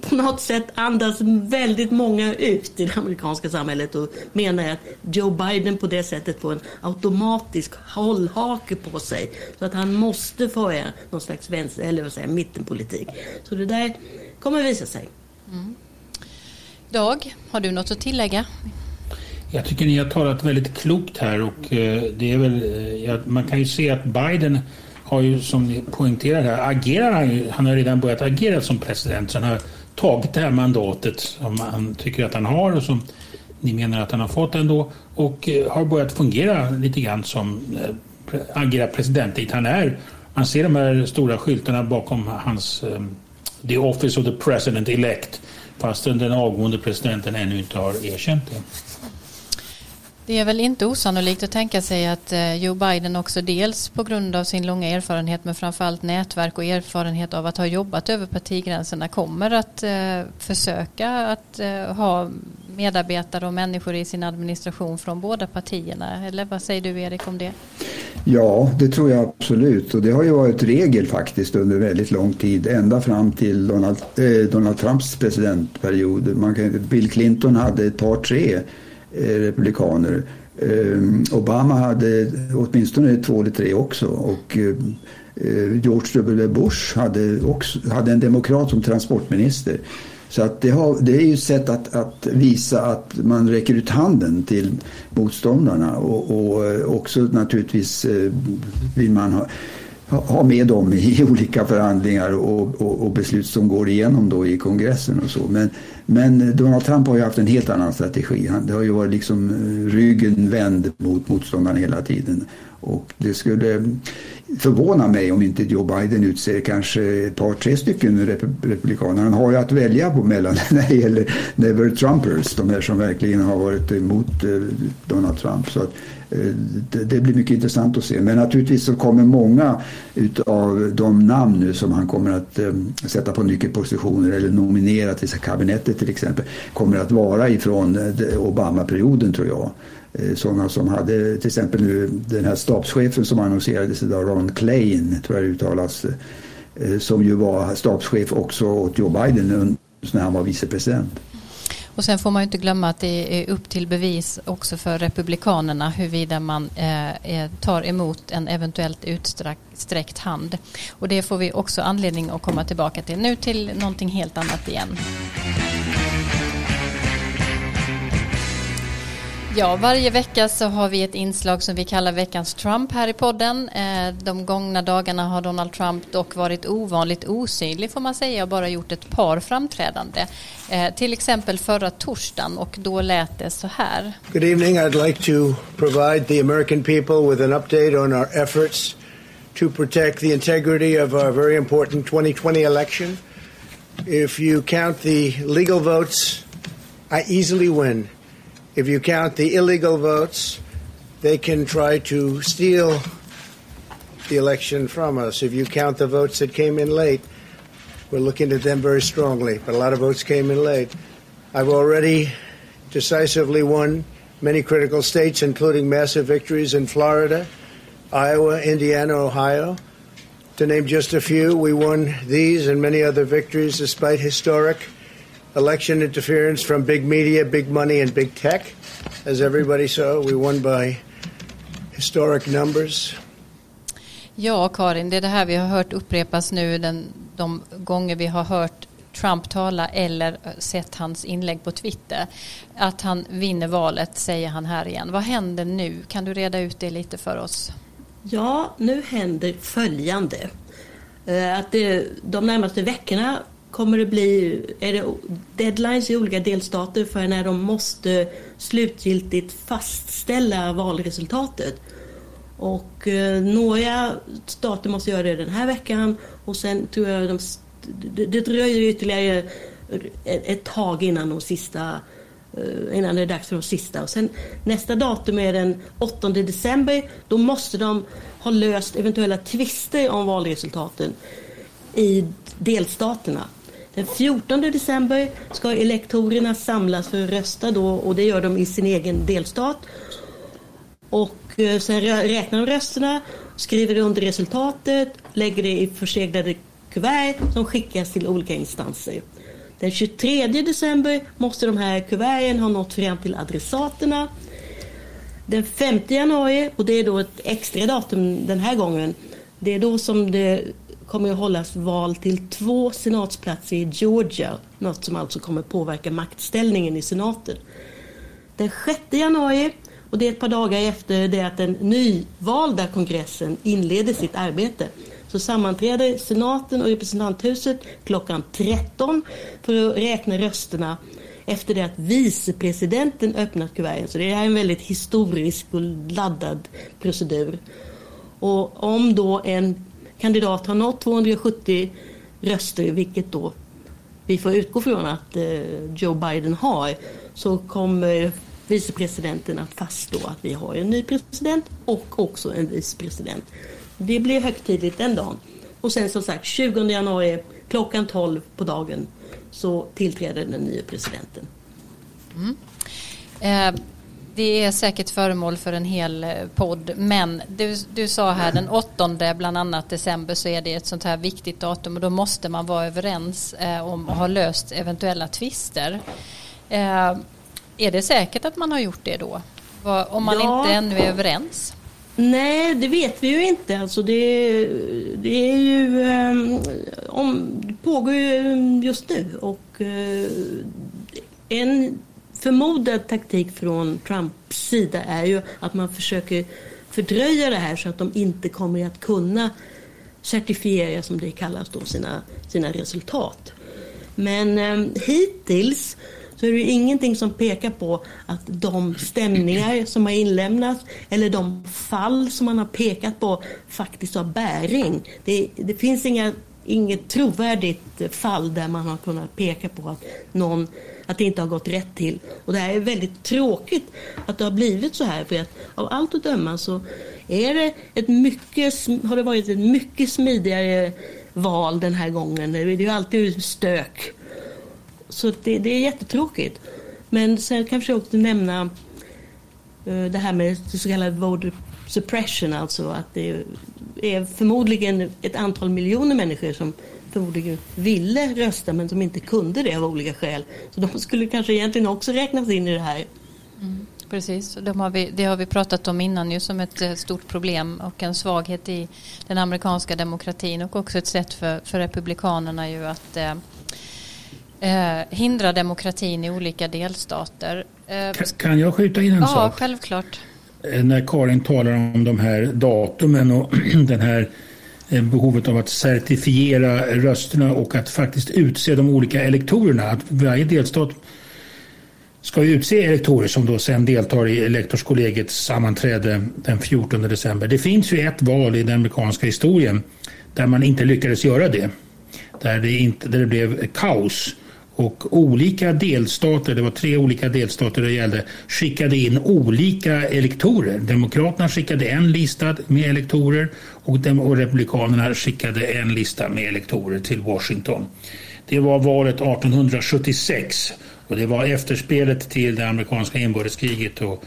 på något sätt andas väldigt många ut i det amerikanska samhället och menar att Joe Biden på det sättet får en automatisk hållhake på sig. Så att han måste föra någon slags vänster, eller vad säger, mittenpolitik. Så det där kommer visa sig. Mm. Dag, har du något att tillägga? Jag tycker ni har talat väldigt klokt här och eh, det är väl, eh, man kan ju se att Biden har ju som ni poängterar här, agerar han, han har redan börjat agera som president. Så han har tagit det här mandatet som han tycker att han har och som ni menar att han har fått ändå och eh, har börjat fungera lite grann som agerar president dit han är. Man ser de här stora skyltarna bakom hans The Office of the President Elect fastän den avgående presidenten ännu inte har erkänt det. Det är väl inte osannolikt att tänka sig att eh, Joe Biden också dels på grund av sin långa erfarenhet men framförallt nätverk och erfarenhet av att ha jobbat över partigränserna kommer att eh, försöka att eh, ha medarbetare och människor i sin administration från båda partierna. Eller vad säger du Erik om det? Ja, det tror jag absolut. Och det har ju varit regel faktiskt under väldigt lång tid. Ända fram till Donald, eh, Donald Trumps presidentperiod. Man kan, Bill Clinton hade ett par, tre Eh, republikaner. Eh, Obama hade åtminstone två eller tre också. Och eh, George W. Bush hade, också, hade en demokrat som transportminister. Så att det, har, det är ju ett sätt att, att, visa att man räcker ut handen till motståndarna och, och också naturligtvis vill man ha, ha med dem i olika förhandlingar och, och, och, beslut som går igenom då i kongressen och så. Men, men Donald Trump har ju haft en helt annan strategi. Han, det har ju varit liksom eh, ryggen vänd mot motståndaren hela tiden. Och det skulle förvåna mig om inte Joe Biden utser kanske ett par, tre stycken republikaner. Han har ju att välja på mellan när det gäller Never Trumpers, de här som verkligen har varit emot eh, Donald Trump. Så att, Eh, det, blir mycket intressant att se. Men naturligtvis så kommer många utav de namn nu som han kommer att eh, sätta på nyckelpositioner eller nominera till kabinettet till exempel kommer att vara ifrån eh, Obama-perioden tror jag. Sådana som hade till exempel nu den här stabschefen som annonserades idag, Ron Klein, tror jag det uttalas, som ju var stabschef också åt Joe Biden när han var vicepresident. Och sen får man ju inte glömma att det är upp till bevis också för Republikanerna huruvida man eh, tar emot en eventuellt utsträckt hand. Och det får vi också anledning att komma tillbaka till. Nu till någonting helt annat igen. Ja, varje vecka så har vi ett inslag som vi kallar veckans Trump här i podden. Eh, de gångna dagarna har Donald Trump dock varit ovanligt osynlig får man säga och bara gjort ett par framträdande. Eh, till exempel förra torsdagen och då lät det så här. Good evening, I'd like to provide the American people with an update on our efforts to protect the integrity of our very important 2020 election. If you count the legal votes, I easily win. If you count the illegal votes, they can try to steal the election from us. If you count the votes that came in late, we're looking at them very strongly, but a lot of votes came in late. I've already decisively won many critical states, including massive victories in Florida, Iowa, Indiana, Ohio. To name just a few, we won these and many other victories despite historic election interference from big media, big money, and big tech. As everybody saw, we won by historic numbers. Ja, Karin, det är det här vi har hört upprepas nu den, de gånger vi har hört Trump tala eller sett hans inlägg på Twitter. Att han vinner valet säger han här igen. Vad händer nu? Kan du reda ut det lite för oss? Ja, nu händer följande. Eh, att det, de närmaste veckorna kommer det bli är det deadlines i olika delstater för när de måste slutgiltigt fastställa valresultatet. Och eh, några stater måste göra det den här veckan och sen tror jag de, det, det dröjer ytterligare ett, tag innan de sista eh, innan det är dags för de sista. Och sen, nästa datum är den 8 december. Då måste de ha löst eventuella tvister om valresultaten i delstaterna. Den 14 december ska elektorerna samlas för att rösta då och det gör de i sin egen delstat. Och eh, sen räknar de rösterna, skriver under resultatet, lägger det i förseglade kuvert som skickas till olika instanser. Den 23 december måste de här kuverten ha nått fram till adressaterna. Den 5 januari, och det är då ett extra datum den här gången, det är då som det kommer att hållas val till två senatsplatser i Georgia. Något som alltså kommer påverka maktställningen i senaten. Den 6 januari, och det är ett par dagar efter det att den nyvalda kongressen inleder sitt arbete, så sammanträder senaten och representanthuset klockan 13 för att räkna rösterna efter det att vicepresidenten öppnat kuverten. Så det är en väldigt historisk och laddad procedur. Och om då en kandidat har nått 270 röster, vilket då vi får utgå från att eh, Joe Biden har, så kommer vicepresidenten att fastslå att vi har en ny president och också en vicepresident. Det blir högtidligt den dagen. Och sen som sagt 20 januari klockan 12 på dagen så tillträder den nya presidenten. Mm. Eh, det är säkert föremål för en hel eh, podd. Men du, du sa här den 8 bland annat december så är det ett sånt här viktigt datum och då måste man vara överens eh, om att ha löst eventuella tvister. Eh, är det säkert att man har gjort det då? Om man ja. inte ännu är överens? Nej, det vet vi ju inte. Alltså det, det är ju, um, om, det pågår ju just nu och uh, en förmodad taktik från Trumps sida är ju att man försöker fördröja det här så att de inte kommer att kunna certifiera, som det kallas då, sina, sina resultat. Men eh, hittills så är det ingenting som pekar på att de stämningar som har inlämnats eller de fall som man har pekat på faktiskt har bäring. Det, det finns inga, inget trovärdigt fall där man har kunnat peka på att någon att det inte har gått rätt till. Och det här är väldigt tråkigt att det har blivit så här. För att av allt att döma så är det ett mycket, har det varit ett mycket smidigare val den här gången. Det är ju alltid stök. Så det, det är jättetråkigt. Men sen kanske jag också nämna eh, det här med så kallad voter suppression, alltså att det är förmodligen ett antal miljoner människor som förmodligen ville rösta men som inte kunde det av olika skäl. Så de skulle kanske egentligen också räknas in i det här. Mm, precis, de har vi, det har vi pratat om innan ju som ett eh, stort problem och en svaghet i den amerikanska demokratin och också ett sätt för, för republikanerna ju att eh, eh hindra demokratin i olika delstater. Eh, kan jag skjuta in en ja, sak? Ja, självklart. Eh, när Karin talar om de här datumen och den här Eh, Eh, behovet av att certifiera rösterna och att faktiskt utse de olika elektorerna. Att varje delstat ska utse elektorer som då sen deltar i elektorskollegiets sammanträde den 14 december. Det finns ju ett val i den amerikanska historien där man inte lyckades göra det. Där det, inte, där det blev kaos och olika delstater, det var tre olika delstater det gällde, skickade in olika elektorer. Demokraterna skickade en lista med elektorer och, och Republikanerna skickade en lista med elektorer till Washington. Det var valet 1876 och det var efterspelet till det amerikanska inbördeskriget och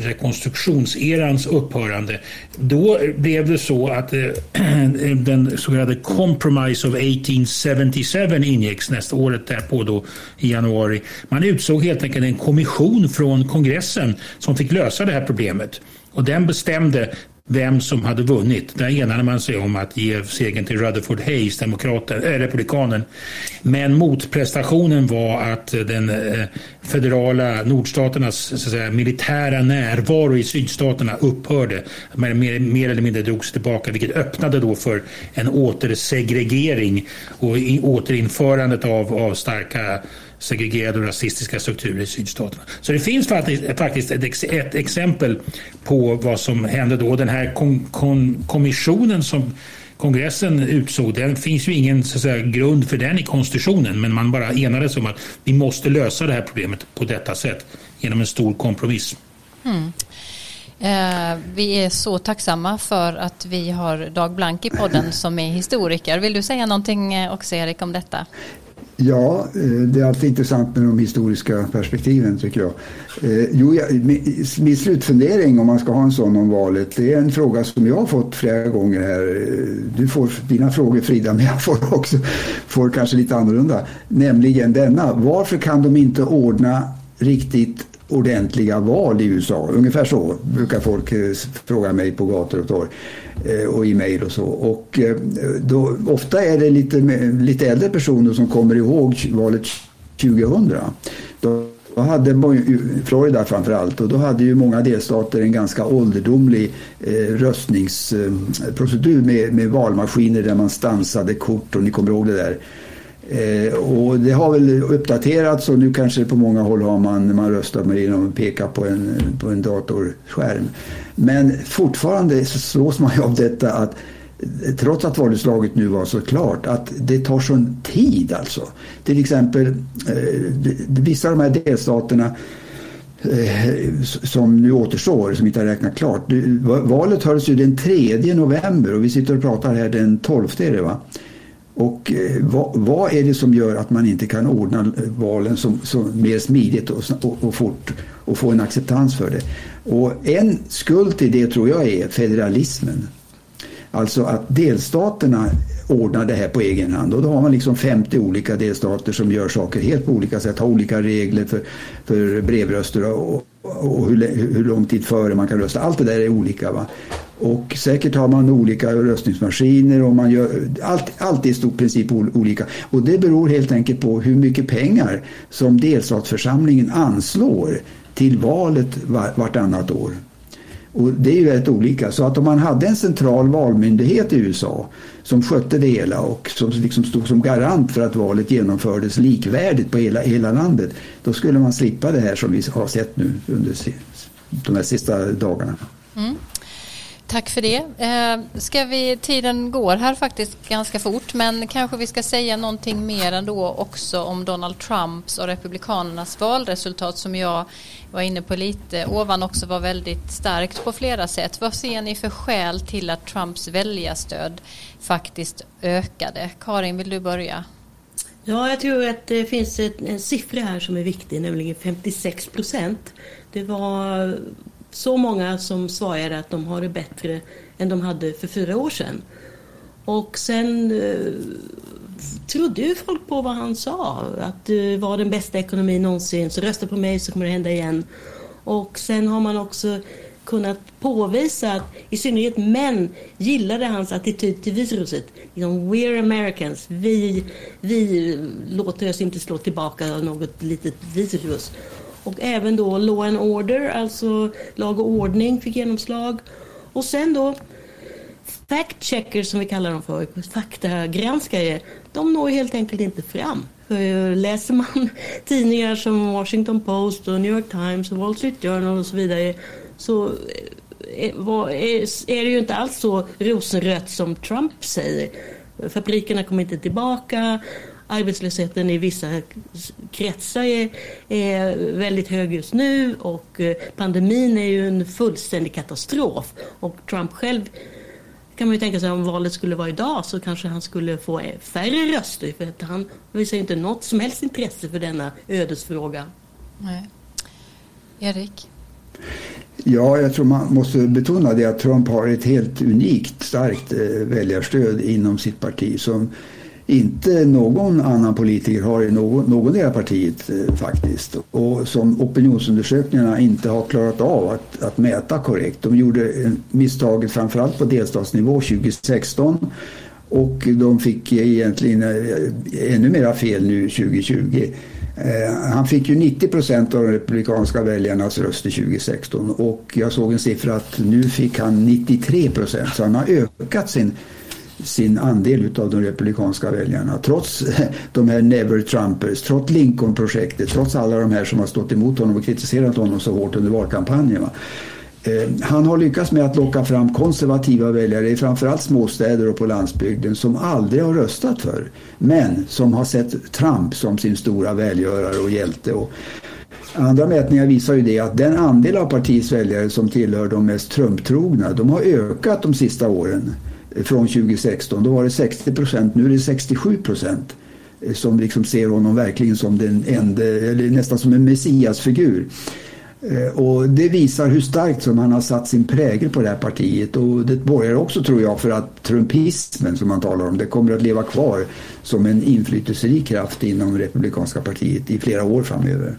rekonstruktionserans upphörande. Då blev det så att eh, den så kallade Compromise of 1877 ingicks nästa året därpå då i januari. Man utsåg helt enkelt en kommission från kongressen som fick lösa det här problemet. Och den bestämde vem som hade vunnit. Där enade man sig om att ge segern till Rutherford Hayes, demokraten, äh, republikanen. Men motprestationen var att eh, den eh, federala nordstaternas så att säga, militära närvaro i sydstaterna upphörde. Man mer, mer eller mindre drogs tillbaka vilket öppnade då för en återsegregering och i, återinförandet av, av starka segregerade och rasistiska strukturer i sydstaterna. Så det finns faktiskt ett, exempel på vad som hände då. Den här kon, kon, kommissionen som kongressen utsåg, den finns ju ingen så säga, grund för den i konstitutionen men man bara enades om att vi måste lösa det här problemet på detta sätt genom en stor kompromiss. Mm. Eh, vi är så tacksamma för att vi har Dag Blank i podden som är historiker. Vill du säga någonting eh, också Erik om detta? Ja, eh, det är alltid intressant med de historiska perspektiven tycker jag. Eh, jo, min slutfundering om man ska ha en sån om valet, det är en fråga som jag har fått flera gånger här. Eh, du får dina frågor Frida, men jag får också får kanske lite annorlunda. Nämligen denna, varför kan de inte ordna riktigt ordentliga val i USA. Ungefär så brukar folk fråga mig på gator och torg. Eh, och i mejl och så. Och eh, då, ofta är det lite, lite äldre personer som kommer ihåg valet 2000. Då hade Florida framför allt och då hade ju många delstater en ganska ålderdomlig eh, röstningsprocedur eh, med, med valmaskiner där man stansade kort och ni kommer ihåg det där. Eh, och det har väl uppdaterats och nu kanske på många håll har man, man röstar med genom att peka på en, på en datorskärm. Men fortfarande så slås man ju av detta att trots att valutslaget nu var så klart att det tar sån tid alltså. Till exempel eh, vissa av de här delstaterna eh, som nu återstår, som inte har räknat klart. Valet hölls ju den 3 november och vi sitter och pratar här den 12 är det va? Och eh, vad, vad, är det som gör att man inte kan ordna valen som, som mer smidigt och, och, och, fort och få en acceptans för det? Och en skuld till det tror jag är federalismen. Alltså att delstaterna ordnar det här på egen hand. Och då har man liksom 50 olika delstater som gör saker helt på olika sätt. Har olika regler för, för brevröster och, och hur, hur lång tid före man kan rösta. Allt det där är olika. Va? Och säkert har man olika röstningsmaskiner och man gör allt, allt är i stor princip olika. Och det beror helt enkelt på hur mycket pengar som delstatsförsamlingen anslår till valet vartannat år. Och det är ju väldigt olika. Så att om man hade en central valmyndighet i USA som skötte det hela och som liksom stod som garant för att valet genomfördes likvärdigt på hela, hela landet. Då skulle man slippa det här som vi har sett nu under de här sista dagarna. Mm. Tack för det. Eh, ska vi, tiden går här faktiskt ganska fort men kanske vi ska säga någonting mer ändå också om Donald Trumps och Republikanernas valresultat som jag var inne på lite ovan också var väldigt starkt på flera sätt. Vad ser ni för skäl till att Trumps väljarstöd faktiskt ökade? Karin, vill du börja? Ja, jag tror att det finns en siffra här som är viktig, nämligen 56 procent. Det var så många som svarade att de har det bättre än de hade för fyra år sedan. Och sen eh, trodde ju folk på vad han sa. Att det var den bästa ekonomin någonsin. Så rösta på mig så kommer det hända igen. Och sen har man också kunnat påvisa att i synnerhet män gillade hans attityd till viruset. Liksom, We're Americans. Vi, vi låter oss inte slå tillbaka av något litet virus. Och även då law and order, alltså lag och ordning fick genomslag. Och sen då fact checkers som vi kallar dem för, faktagranskare, de når helt enkelt inte fram. För läser man tidningar som Washington Post och New York Times och Wall Street Journal och så vidare så eh, eh, eh, är det ju inte alls så rosenrött som Trump säger. Fabrikerna kommer inte tillbaka, arbetslösheten i vissa kretsar är, är väldigt hög just nu och eh, pandemin är ju en fullständig katastrof. Och Trump själv kan man ju tänka sig om valet skulle vara idag så kanske han skulle få färre röster för att han visar inte något som helst intresse för denna ödesfråga. Nej. Erik? Ja, jag tror man måste betona det att Trump har ett helt unikt starkt eh, väljarstöd inom sitt parti som inte någon annan politiker har i någon, någon del av partiet eh, faktiskt. Och som opinionsundersökningarna inte har klarat av att, att mäta korrekt. De gjorde misstaget framförallt på delstatsnivå 2016 och de fick egentligen eh, ännu mera fel nu 2020. Eh, han fick ju 90 procent av de republikanska väljarnas röster 2016 och jag såg en siffra att nu fick han 93 procent så han har ökat sin sin andel av de republikanska väljarna. Trots eh, de här Never Trumpers, trots Lincoln-projektet, trots alla de här som har stått emot honom och kritiserat honom så hårt under valkampanjen. Eh, han har lyckats med att locka fram konservativa väljare i framförallt småstäder och på landsbygden som aldrig har röstat för men som har sett Trump som sin stora välgörare och hjälte. Och andra mätningar visar ju det att den andel av partiets väljare som tillhör de mest Trump-trogna de har ökat de sista åren från 2016. Då var det 60 procent, nu är det 67 procent eh, som liksom ser honom verkligen som den enda, eller nästan som en messiasfigur. Eh, och det visar hur starkt som han har satt sin prägel på det här partiet och det borgar också tror jag för att trumpismen som man talar om, det kommer att leva kvar som en inflytelserik kraft inom republikanska partiet i flera år framöver.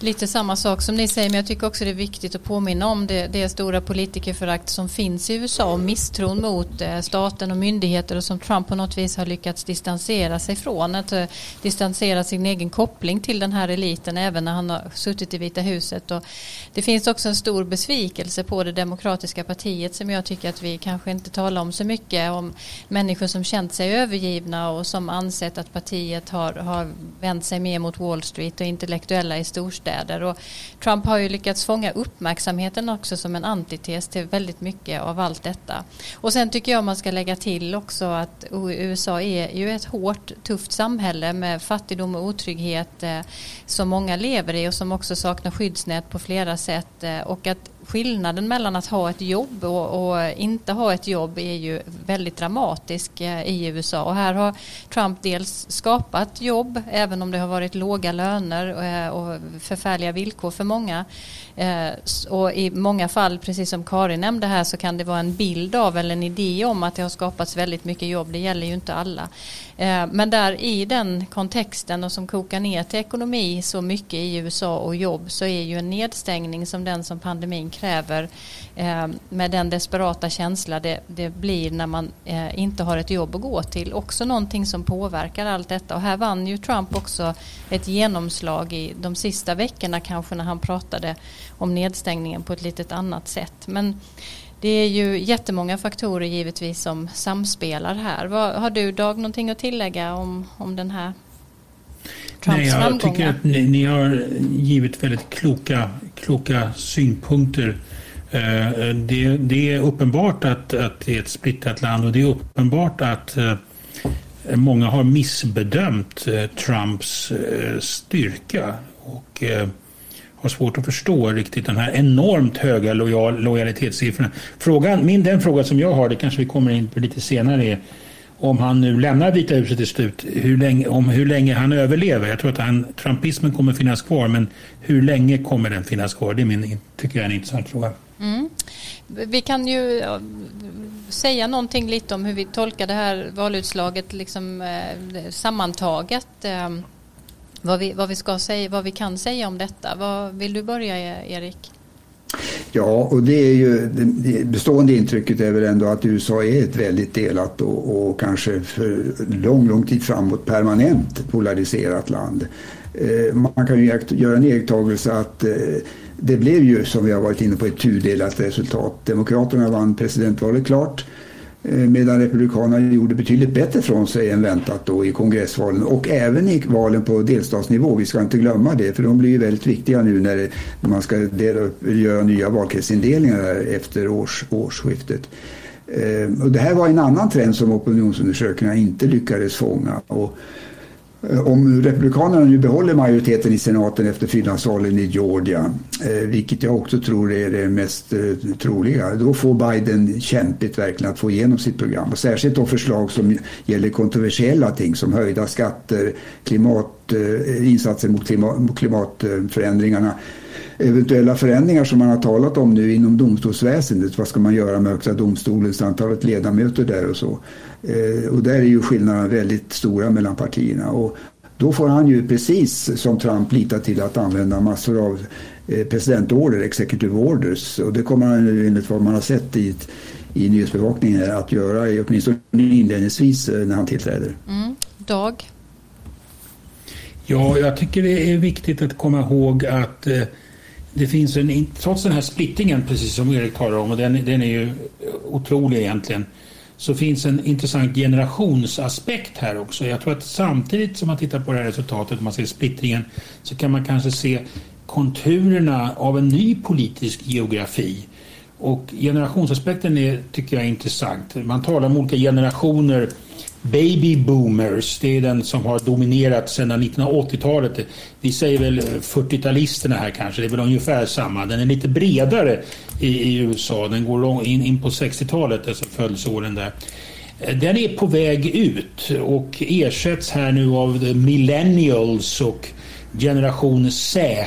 Lite samma sak som ni säger men jag tycker också det är viktigt att påminna om det, det stora politikerförakt som finns i USA och misstron mot eh, staten och myndigheter och som Trump på något vis har lyckats distansera sig från. Att uh, distansera sin egen koppling till den här eliten även när han har suttit i Vita huset. Och det finns också en stor besvikelse på det demokratiska partiet som jag tycker att vi kanske inte talar om så mycket om människor som känt sig övergivna och som ansett att partiet har, har vänt sig mer mot Wall Street och intellektuella i storstäder storstäder. Och Trump har ju lyckats fånga uppmärksamheten också som en antites till väldigt mycket av allt detta. Och sen tycker jag man ska lägga till också att USA är ju ett hårt, tufft samhälle med fattigdom och otrygghet eh, som många lever i och som också saknar skyddsnät på flera sätt. Eh, och att skillnaden mellan att ha ett jobb och, och, inte ha ett jobb är ju väldigt dramatisk eh, i USA. Och här har Trump dels skapat jobb, även om det har varit låga löner eh, och förfärliga villkor för många. Eh, och i många fall, precis som Karin nämnde här, så kan det vara en bild av eller en idé om att det har skapats väldigt mycket jobb. Det gäller ju inte alla. Eh, men där i den kontexten och som kokar ner till ekonomi så mycket i USA och jobb så är ju en nedstängning som den som pandemin kräver eh, med den desperata känsla det, det blir när man eh, inte har ett jobb att gå till. Också någonting som påverkar allt detta. Och här vann ju Trump också ett genomslag i de sista veckorna kanske när han pratade om nedstängningen på ett lite annat sätt. Men det är ju jättemånga faktorer givetvis som samspelar här. Vad, har du Dag någonting att tillägga om, om den här Trumps Nej, jag framgångar? tycker att ni, ni, har givit väldigt kloka, kloka synpunkter. Eh, det, det, är uppenbart att, att det är ett splittrat land och det är uppenbart att eh, många har missbedömt eh, Trumps styrka och har svårt att förstå riktigt den här enormt höga lojal, lojalitetssiffrorna. Frågan, min, den fråga som jag har, det kanske vi kommer in på lite senare, är om han nu lämnar Vita huset till slut, hur länge, om hur länge han överlever. Jag tror att han, trumpismen kommer finnas kvar, men hur länge kommer den finnas kvar? Det är min, tycker jag är en intressant fråga. Mm. Vi kan ju säga någonting lite om hur vi tolkar det här valutslaget liksom, eh, sammantaget. Eh, vad, vi, vad, vi ska säga, vad vi kan säga om detta. Vad, vill du börja Erik? Ja, och det är ju det bestående intrycket är väl ändå att USA är ett väldigt delat och, och kanske för lång, lång tid framåt permanent polariserat land. Eh, man kan ju göra en iakttagelse att eh, det blev ju, som vi har varit inne på, ett tudelat resultat. Demokraterna vann presidentvalet klart. Eh, medan Republikanerna gjorde betydligt bättre från sig än väntat då i kongressvalen och även i valen på delstatsnivå. Vi ska inte glömma det för de blir ju väldigt viktiga nu när man ska göra nya valkretsindelningar efter års, årsskiftet. Eh, och det här var en annan trend som opinionsundersökningarna inte lyckades fånga. Och Eh, Eh, om Republikanerna nu behåller majoriteten i senaten efter fyllnadsvalen i Georgia, eh, vilket jag också tror är det mest eh, troliga, då får Biden kämpigt verkligen att få igenom sitt program. Och särskilt de förslag som gäller kontroversiella ting som höjda skatter, klimat, insatser mot, klimat, mot klimatförändringarna eventuella förändringar som man har talat om nu inom domstolsväsendet. Vad ska man göra med Högsta domstolens antalet ledamöter där och så. Eh, och där är ju skillnaderna väldigt stora mellan partierna. Och då får han ju precis som Trump lita till att använda massor av eh, presidentorder, executive orders. Och det kommer han enligt vad man har sett i, i nyhetsbevakningen att göra, åtminstone inledningsvis eh, när han tillträder. Mm. Dag? Ja, jag tycker det är viktigt att komma ihåg att eh, det finns en, trots den här splittringen, precis som Erik talar om, och den, den är ju otrolig egentligen, så finns en intressant generationsaspekt här också. Jag tror att samtidigt som man tittar på det här resultatet, man ser splittringen, så kan man kanske se konturerna av en ny politisk geografi. Och generationsaspekten är, tycker jag är intressant. Man talar om olika generationer Baby boomers, det är den som har dominerat sedan 1980-talet. Vi säger väl 40-talisterna här kanske, det är väl ungefär samma. Den är lite bredare i, i USA, den går lång, in, in på 60-talet, alltså födelseåren där. Den är på väg ut och ersätts här nu av millennials och generation Z.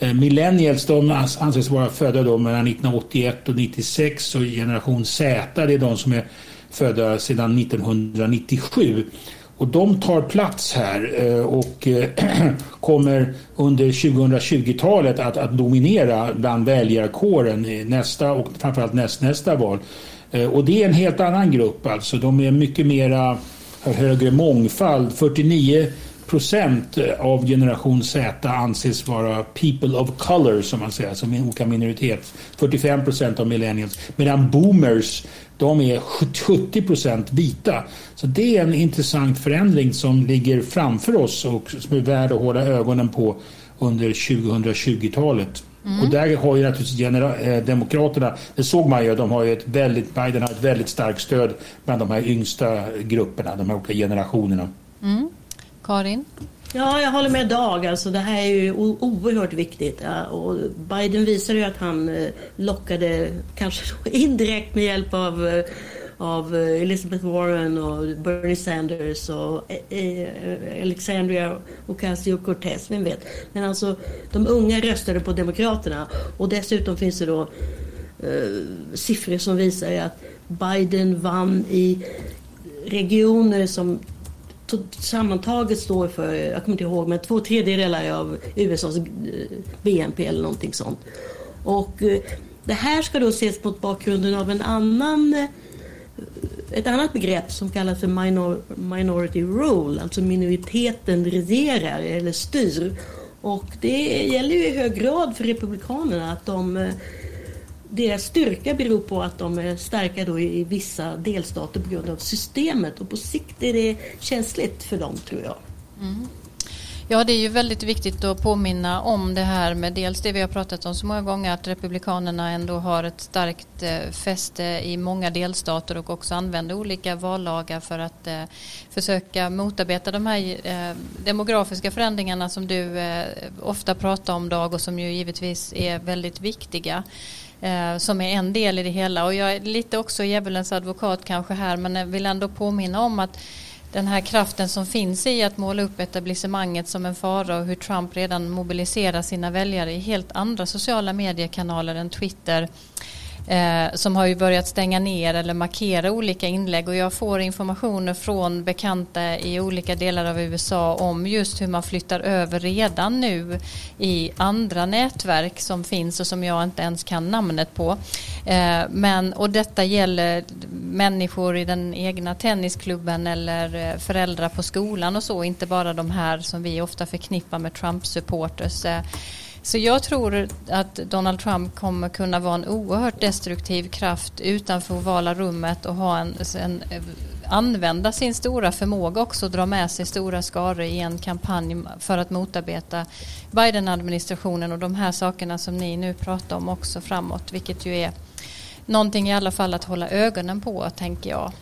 Eh, millennials de anses vara födda då mellan 1981 och 96 och generation Z det är de som är födda sedan 1997. Och de tar plats här eh, och eh, kommer under 2020-talet att, att dominera bland väljarkåren i nästa och framförallt nästnästa val. Eh, och det är en helt annan grupp alltså. De är mycket mera högre mångfald. 49 procent av generation Z anses vara people of color som man säger, som olika minoritet. 45 procent av millennials. Medan boomers de är 70 procent vita. Så det är en intressant förändring som ligger framför oss och som är värd att hålla ögonen på under 2020-talet. Mm. Och där har ju naturligtvis eh, Demokraterna, det såg man ju, de har ju ett väldigt, Biden har ett väldigt starkt stöd bland de här yngsta grupperna, de här olika generationerna. Mm. Karin? Ja, jag håller med Dag. Alltså, det här är ju oerhört viktigt. Ja, och Biden visar ju att han eh, lockade, kanske indirekt med hjälp av, eh, av Elizabeth Warren och Bernie Sanders och eh, Alexandria Ocasio-Cortez, vem vet. Men alltså, de unga röstade på Demokraterna och dessutom finns det då eh, siffror som visar att Biden vann i regioner som sammantaget står för, jag kommer inte ihåg, men två tredjedelar av USAs eh, BNP eller någonting sånt. Och eh, det här ska då ses mot bakgrunden av en annan eh, ett annat begrepp som kallas för minor, minority rule, alltså minoriteten regerar eller styr. Och det gäller ju i hög grad för Republikanerna att de deras styrka beror på att de är starka då i vissa delstater på grund av systemet och på sikt är det känsligt för dem tror jag. Mm. Ja, det är ju väldigt viktigt att påminna om det här med dels det vi har pratat om så många gånger att Republikanerna ändå har ett starkt eh, fäste i många delstater och också använder olika vallagar för att eh, försöka motarbeta de här eh, demografiska förändringarna som du ofta pratar om Dag och som ju givetvis är väldigt viktiga Eh, som är en del i det hela. Och jag är lite också djävulens advokat kanske här men jag vill ändå påminna om att den här kraften som finns i att måla upp etablissemanget som en fara och hur Trump redan mobiliserar sina väljare i helt andra sociala mediekanaler än Twitter eh, som har ju börjat stänga ner eller markera olika inlägg och jag får informationer från bekanta i olika delar av USA om just hur man flyttar över redan nu i andra nätverk som finns och som jag inte ens kan namnet på. Eh, men, och detta gäller människor i den egna tennisklubben eller eh, föräldrar på skolan och så, inte bara de här som vi ofta förknippar med Trump-supporters. Eh, så jag tror att Donald Trump kommer kunna vara en oerhört destruktiv kraft utanför ovala rummet och ha en, en, använda sin stora förmåga också och dra med sig stora skaror i en kampanj för att motarbeta Biden-administrationen och de här sakerna som ni nu pratar om också framåt, vilket ju är någonting i alla fall att hålla ögonen på, tänker jag.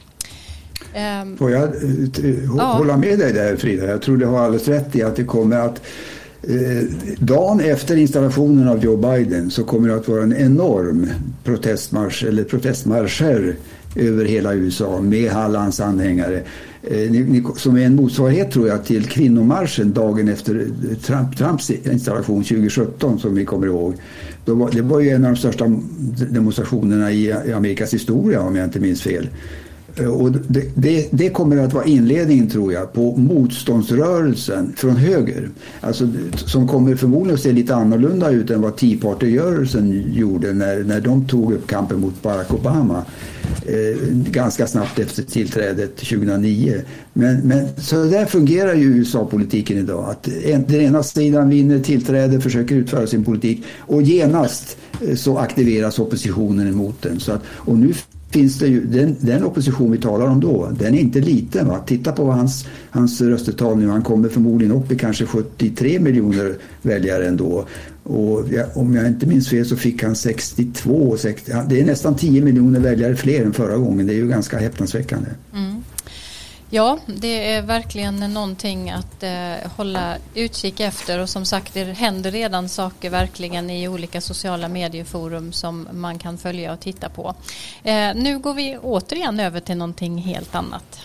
Får jag eh, hålla med dig där Frida? Jag tror du har alldeles rätt i att det kommer att Eh, Eh, dagen efter installationen av Joe Biden så kommer det att vara en enorm protestmarsch eller protestmarscher över hela USA med Hallands anhängare. Eh, som är en motsvarighet tror jag till kvinnomarschen dagen efter eh, Trump, Trumps installation 2017 som vi kommer ihåg. Var, det var ju en av de största demonstrationerna i Amerikas historia om jag inte minns fel. Eh, och det, det, det, kommer att vara inledningen tror jag på motståndsrörelsen från höger. Alltså, som kommer förmodligen att se lite annorlunda ut än vad Tea Party-rörelsen gjorde när, när de tog upp kampen mot Barack Obama. Eh, ganska snabbt efter tillträdet 2009. Men, men så där fungerar ju USA-politiken idag. Att en, den ena sidan vinner tillträde, försöker utföra sin politik och genast eh, så aktiveras oppositionen emot den. Så att, och nu finns det ju, den, den, opposition vi talar om då, den är inte liten. Va? Titta på hans, hans röstetal nu, han kommer förmodligen upp i kanske 73 miljoner väljare ändå. Och om jag inte minns fel så fick han 62, 60, det är nästan 10 miljoner väljare fler än förra gången. Det är ju ganska häpnadsväckande. Mm. Ja, det är verkligen någonting att eh, hålla utkik efter och som sagt det händer redan saker verkligen i olika sociala medieforum som man kan följa och titta på. Eh, nu går vi återigen över till någonting helt annat.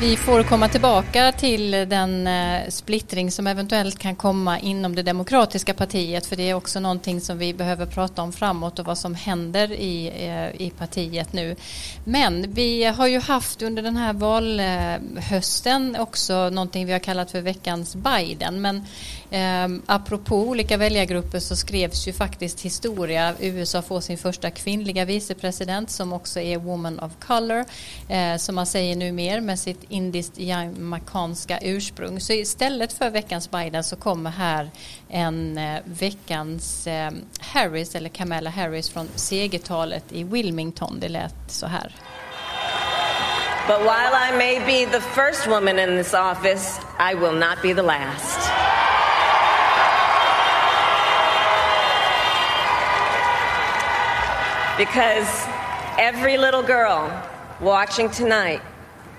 Vi får komma tillbaka till den eh, splittring som eventuellt kan komma inom det demokratiska partiet för det är också någonting som vi behöver prata om framåt och vad som händer i, eh, i partiet nu. Men vi har ju haft under den här valhösten också någonting vi har kallat för veckans Biden. Men eh, apropå olika väljargrupper så skrevs ju faktiskt historia. USA får sin första kvinnliga vicepresident som också är woman of color eh, som man säger nu mer med sitt indiskt jamaicanska ursprung. Så istället för veckans Biden så kommer här en eh, veckans eh, Harris eller Kamala Harris från segertalet i Wilmington. Det lät så här. But while I may be the first woman in this office, I will not be the last. Because every little girl watching tonight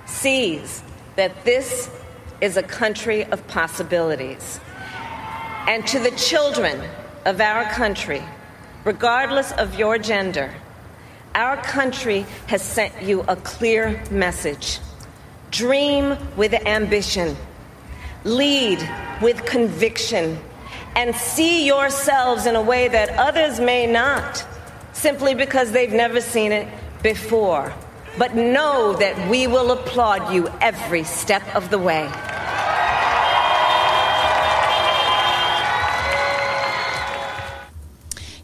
sees that this is a country of possibilities. And to the children of our country, regardless of your gender, our country has sent you a clear message. Dream with ambition, lead with conviction, and see yourselves in a way that others may not, simply because they've never seen it before. But know that we will applaud you every step of the way.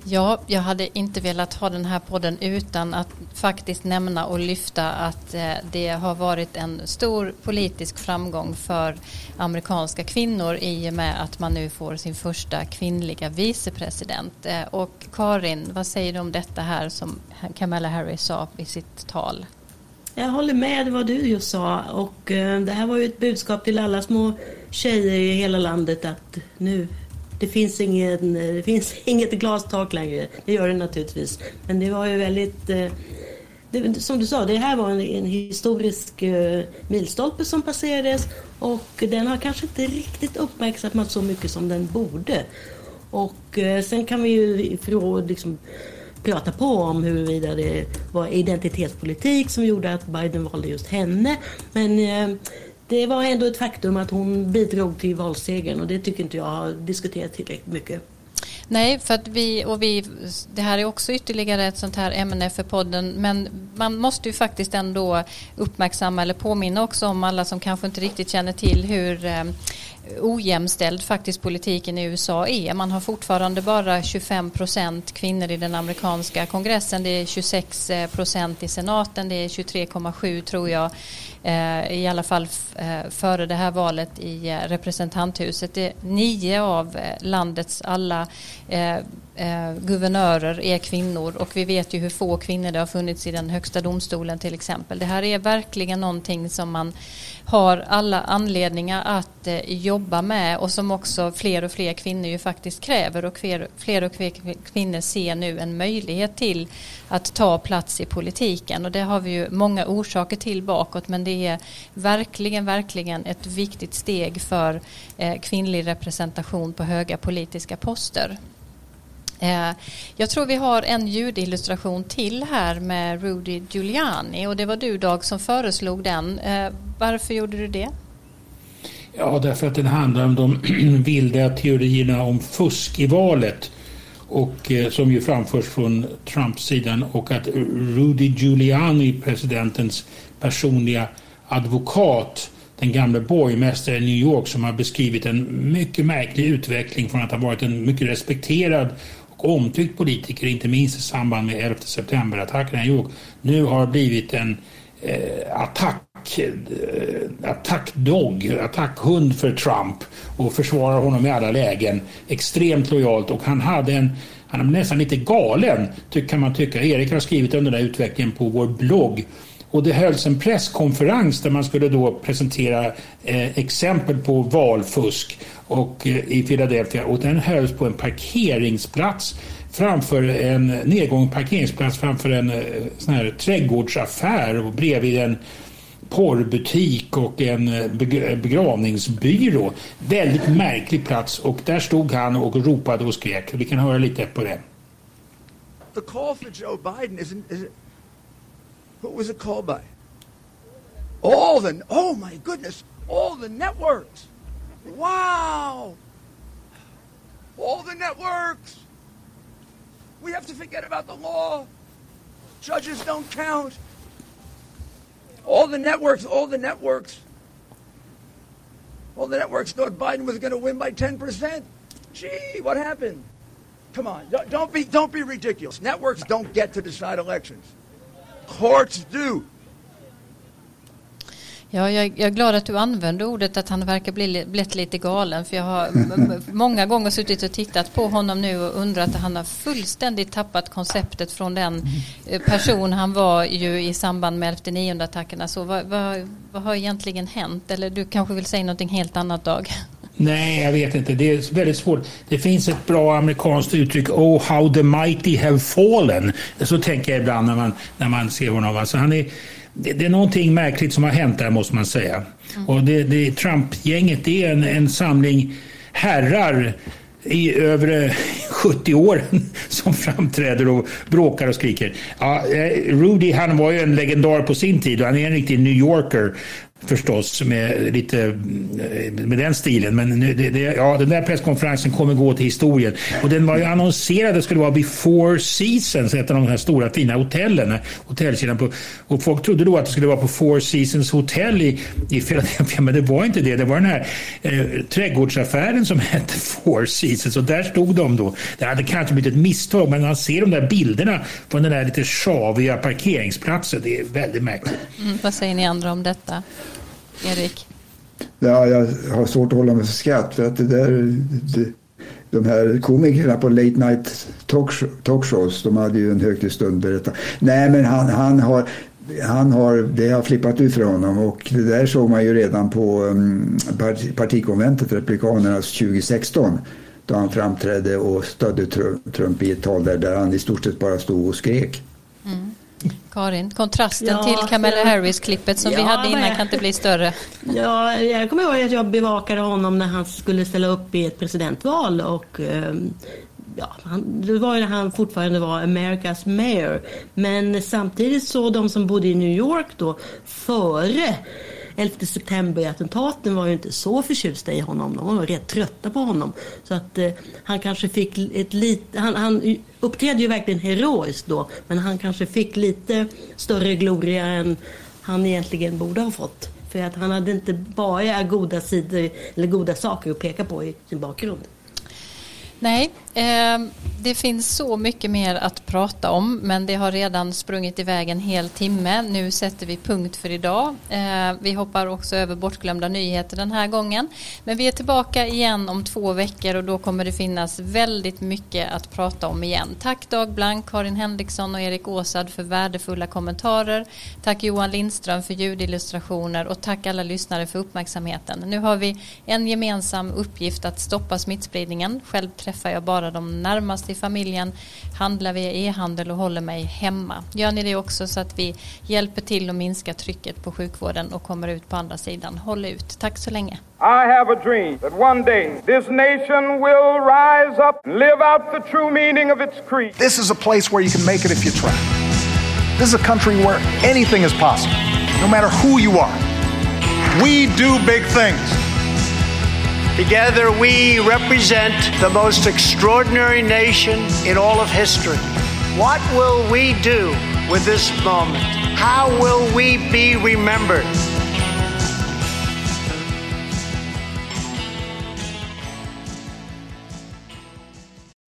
Ja, jag hade inte velat ha den här podden utan att faktiskt nämna och lyfta att eh, det har varit en stor politisk framgång för amerikanska kvinnor i och med att man nu får sin första kvinnliga vicepresident. Eh, och Karin, vad säger du om detta här som Kamala Harris sa i sitt tal? Jag håller med vad du just sa och eh, det här var ju ett budskap till alla små tjejer i hela landet att nu det finns, ingen, eh, det finns inget glastak längre. Det gör det naturligtvis. Men det var ju väldigt eh, det, som du sa, det här var en, en historisk uh, milstolpe som passerades och den har kanske inte riktigt uppmärksammats så mycket som den borde. Och uh, sen kan vi ju för, liksom, prata på om huruvida det var identitetspolitik som gjorde att Biden valde just henne. Men eh, det var ändå ett faktum att hon bidrog till valsegern och det tycker inte jag har diskuterat tillräckligt mycket. Nej, för att vi, och vi, det här är också ytterligare ett sånt här ämne för podden, men man måste ju faktiskt ändå uppmärksamma eller påminna också om alla som kanske inte riktigt känner till hur eh, ojämställd faktiskt politiken i USA är. Man har fortfarande bara 25 procent kvinnor i den amerikanska kongressen. Det är 26 procent i senaten. Det är 23,7 tror jag eh, i alla fall eh, före det här valet i eh, representanthuset. Det är nio av landets alla eh, guvernörer är kvinnor. Och vi vet ju hur få kvinnor det har funnits i den högsta domstolen till exempel. Det här är verkligen någonting som man har alla anledningar att eh, jobba med. Och som också fler och fler kvinnor ju faktiskt kräver. Och fler, fler och fler kvinnor ser nu en möjlighet till att ta plats i politiken. Och det har vi ju många orsaker till bakåt. Men det är verkligen, verkligen ett viktigt steg för eh, kvinnlig representation på höga politiska poster. Eh, jag tror vi har en ljudillustration till här med Rudy Giuliani och det var du Dag som föreslog den. Eh, varför gjorde du det? Ja, därför att den handlar om de vilda teorierna om fusk i valet och eh, som ju framförs från Trumps sidan och att Rudy Giuliani, presidentens personliga advokat, den gamle borgmästaren i New York som har beskrivit en mycket märklig utveckling från att ha varit en mycket respekterad omtyckt politiker, inte minst i samband med 11 september-attacken i New York, nu har blivit en eh, attack eh, attackdog, attackhund för Trump och försvarar honom i alla lägen extremt lojalt och han hade en han är nästan lite galen kan man tycka. Erik har skrivit om den där utvecklingen på vår blogg. Och det hölls en presskonferens där man skulle då presentera eh, exempel på valfusk och, eh, i Philadelphia och den hölls på en parkeringsplats framför en nedgången parkeringsplats framför en eh, sån här trädgårdsaffär och bredvid en porrbutik och en eh, begravningsbyrå. Väldigt märklig plats och där stod han och ropade och skrek. Vi kan höra lite på det. The call for Joe Biden is, it? who was it called by? All the oh my goodness, all the networks. Wow. All the networks. We have to forget about the law. Judges don't count. All the networks, all the networks, all the networks thought Biden was going to win by 10%. Gee, what happened? Come on, don't be, don't be ridiculous. Networks don't get to decide elections. Courts do. Ja, jag, jag, är glad att du använder ordet att han verkar bli blivit lite galen. För jag har många gånger suttit och tittat på honom nu och undrat att han har fullständigt tappat konceptet från den eh, person han var ju i samband med 11 attackerna. Så vad, vad, vad har egentligen hänt? Eller du kanske vill säga någonting helt annat Dag? Nej, jag vet inte. Det är väldigt svårt. Det finns ett bra amerikanskt uttryck, Oh how the mighty have fallen. Så tänker jag ibland när man, när man ser honom. Alltså han är, det, det, är någonting märkligt som har hänt där måste man säga. Mm. Och det, det, Trump-gänget är en, en samling herrar i över 70 år som framträder och bråkar och skriker. Ja, eh, Rudy han var ju en legendar på sin tid och han är en riktig New Yorker förstås med lite med den stilen. Men det, det, ja, den där presskonferensen kommer gå till historien. Och den var ju annonserad, det skulle vara before Seasons, ett av de här stora fina hotellen. Hotellkedjan på, och folk trodde då att det skulle vara på Four Seasons Hotel i, i Philadelphia, men det var inte det. Det var den här eh, trädgårdsaffären som hette Four Seasons och där stod de då. Det hade kanske blivit ett misstag, men man ser de där bilderna från den där lite sjaviga parkeringsplatsen. Det är väldigt märkligt. Mm, vad säger ni andra om detta? Erik? Ja, jag har svårt att hålla mig för skratt för att det där det, de här komikerna på Late Night Talkshows, de hade ju en högtid stund berättat. Nej, men han, han har han har, det har flippat ut för honom och det där såg man ju redan på um, partikonventet, Republikanernas 2016 då han framträdde och stödde Trump i ett tal där, där han i stort sett bara stod och skrek. Mm. Karin, kontrasten ja, till Kamala Harris-klippet som ja, vi hade innan kan inte bli större. Ja, jag kommer ihåg att jag bevakade honom när han skulle ställa upp i ett presidentval och ehm, ja, han, det var ju när han fortfarande var Amerikas mayor. Men samtidigt så de som bodde i New York då före 11 september-attentaten var ju inte så förtjusta i honom. De var rätt trötta på honom. Så att eh, han kanske fick ett lite... Han, han uppträdde ju verkligen heroiskt då. Men han kanske fick lite större gloria än han egentligen borde ha fått. För att han hade inte bara goda sidor eller goda saker att peka på i sin bakgrund. Nej, Ehm, det finns så mycket mer att prata om men det har redan sprungit iväg en hel timme. Nu sätter vi punkt för idag. Ehm, vi hoppar också över bortglömda nyheter den här gången. Men vi är tillbaka igen om två veckor och då kommer det finnas väldigt mycket att prata om igen. Tack Dag Blank, Karin Henriksson och Erik Åsad för värdefulla kommentarer. Tack Johan Lindström för ljudillustrationer och tack alla lyssnare för uppmärksamheten. Nu har vi en gemensam uppgift att stoppa smittspridningen. Själv träffar jag bara de närmaste till familjen, handlar via e-handel och håller mig hemma. Gör ni det också så att vi hjälper till att minska trycket på sjukvården och kommer ut på andra sidan. Håll ut. Tack så länge. I have a dream that one day this nation will rise up and live out the true meaning of its creed. This is a place where you can make it if you try. This is a country where anything is possible, no matter who you are. We do big things. Together, we represent the most extraordinary nation in all of history. What will we do with this moment? How will we be remembered?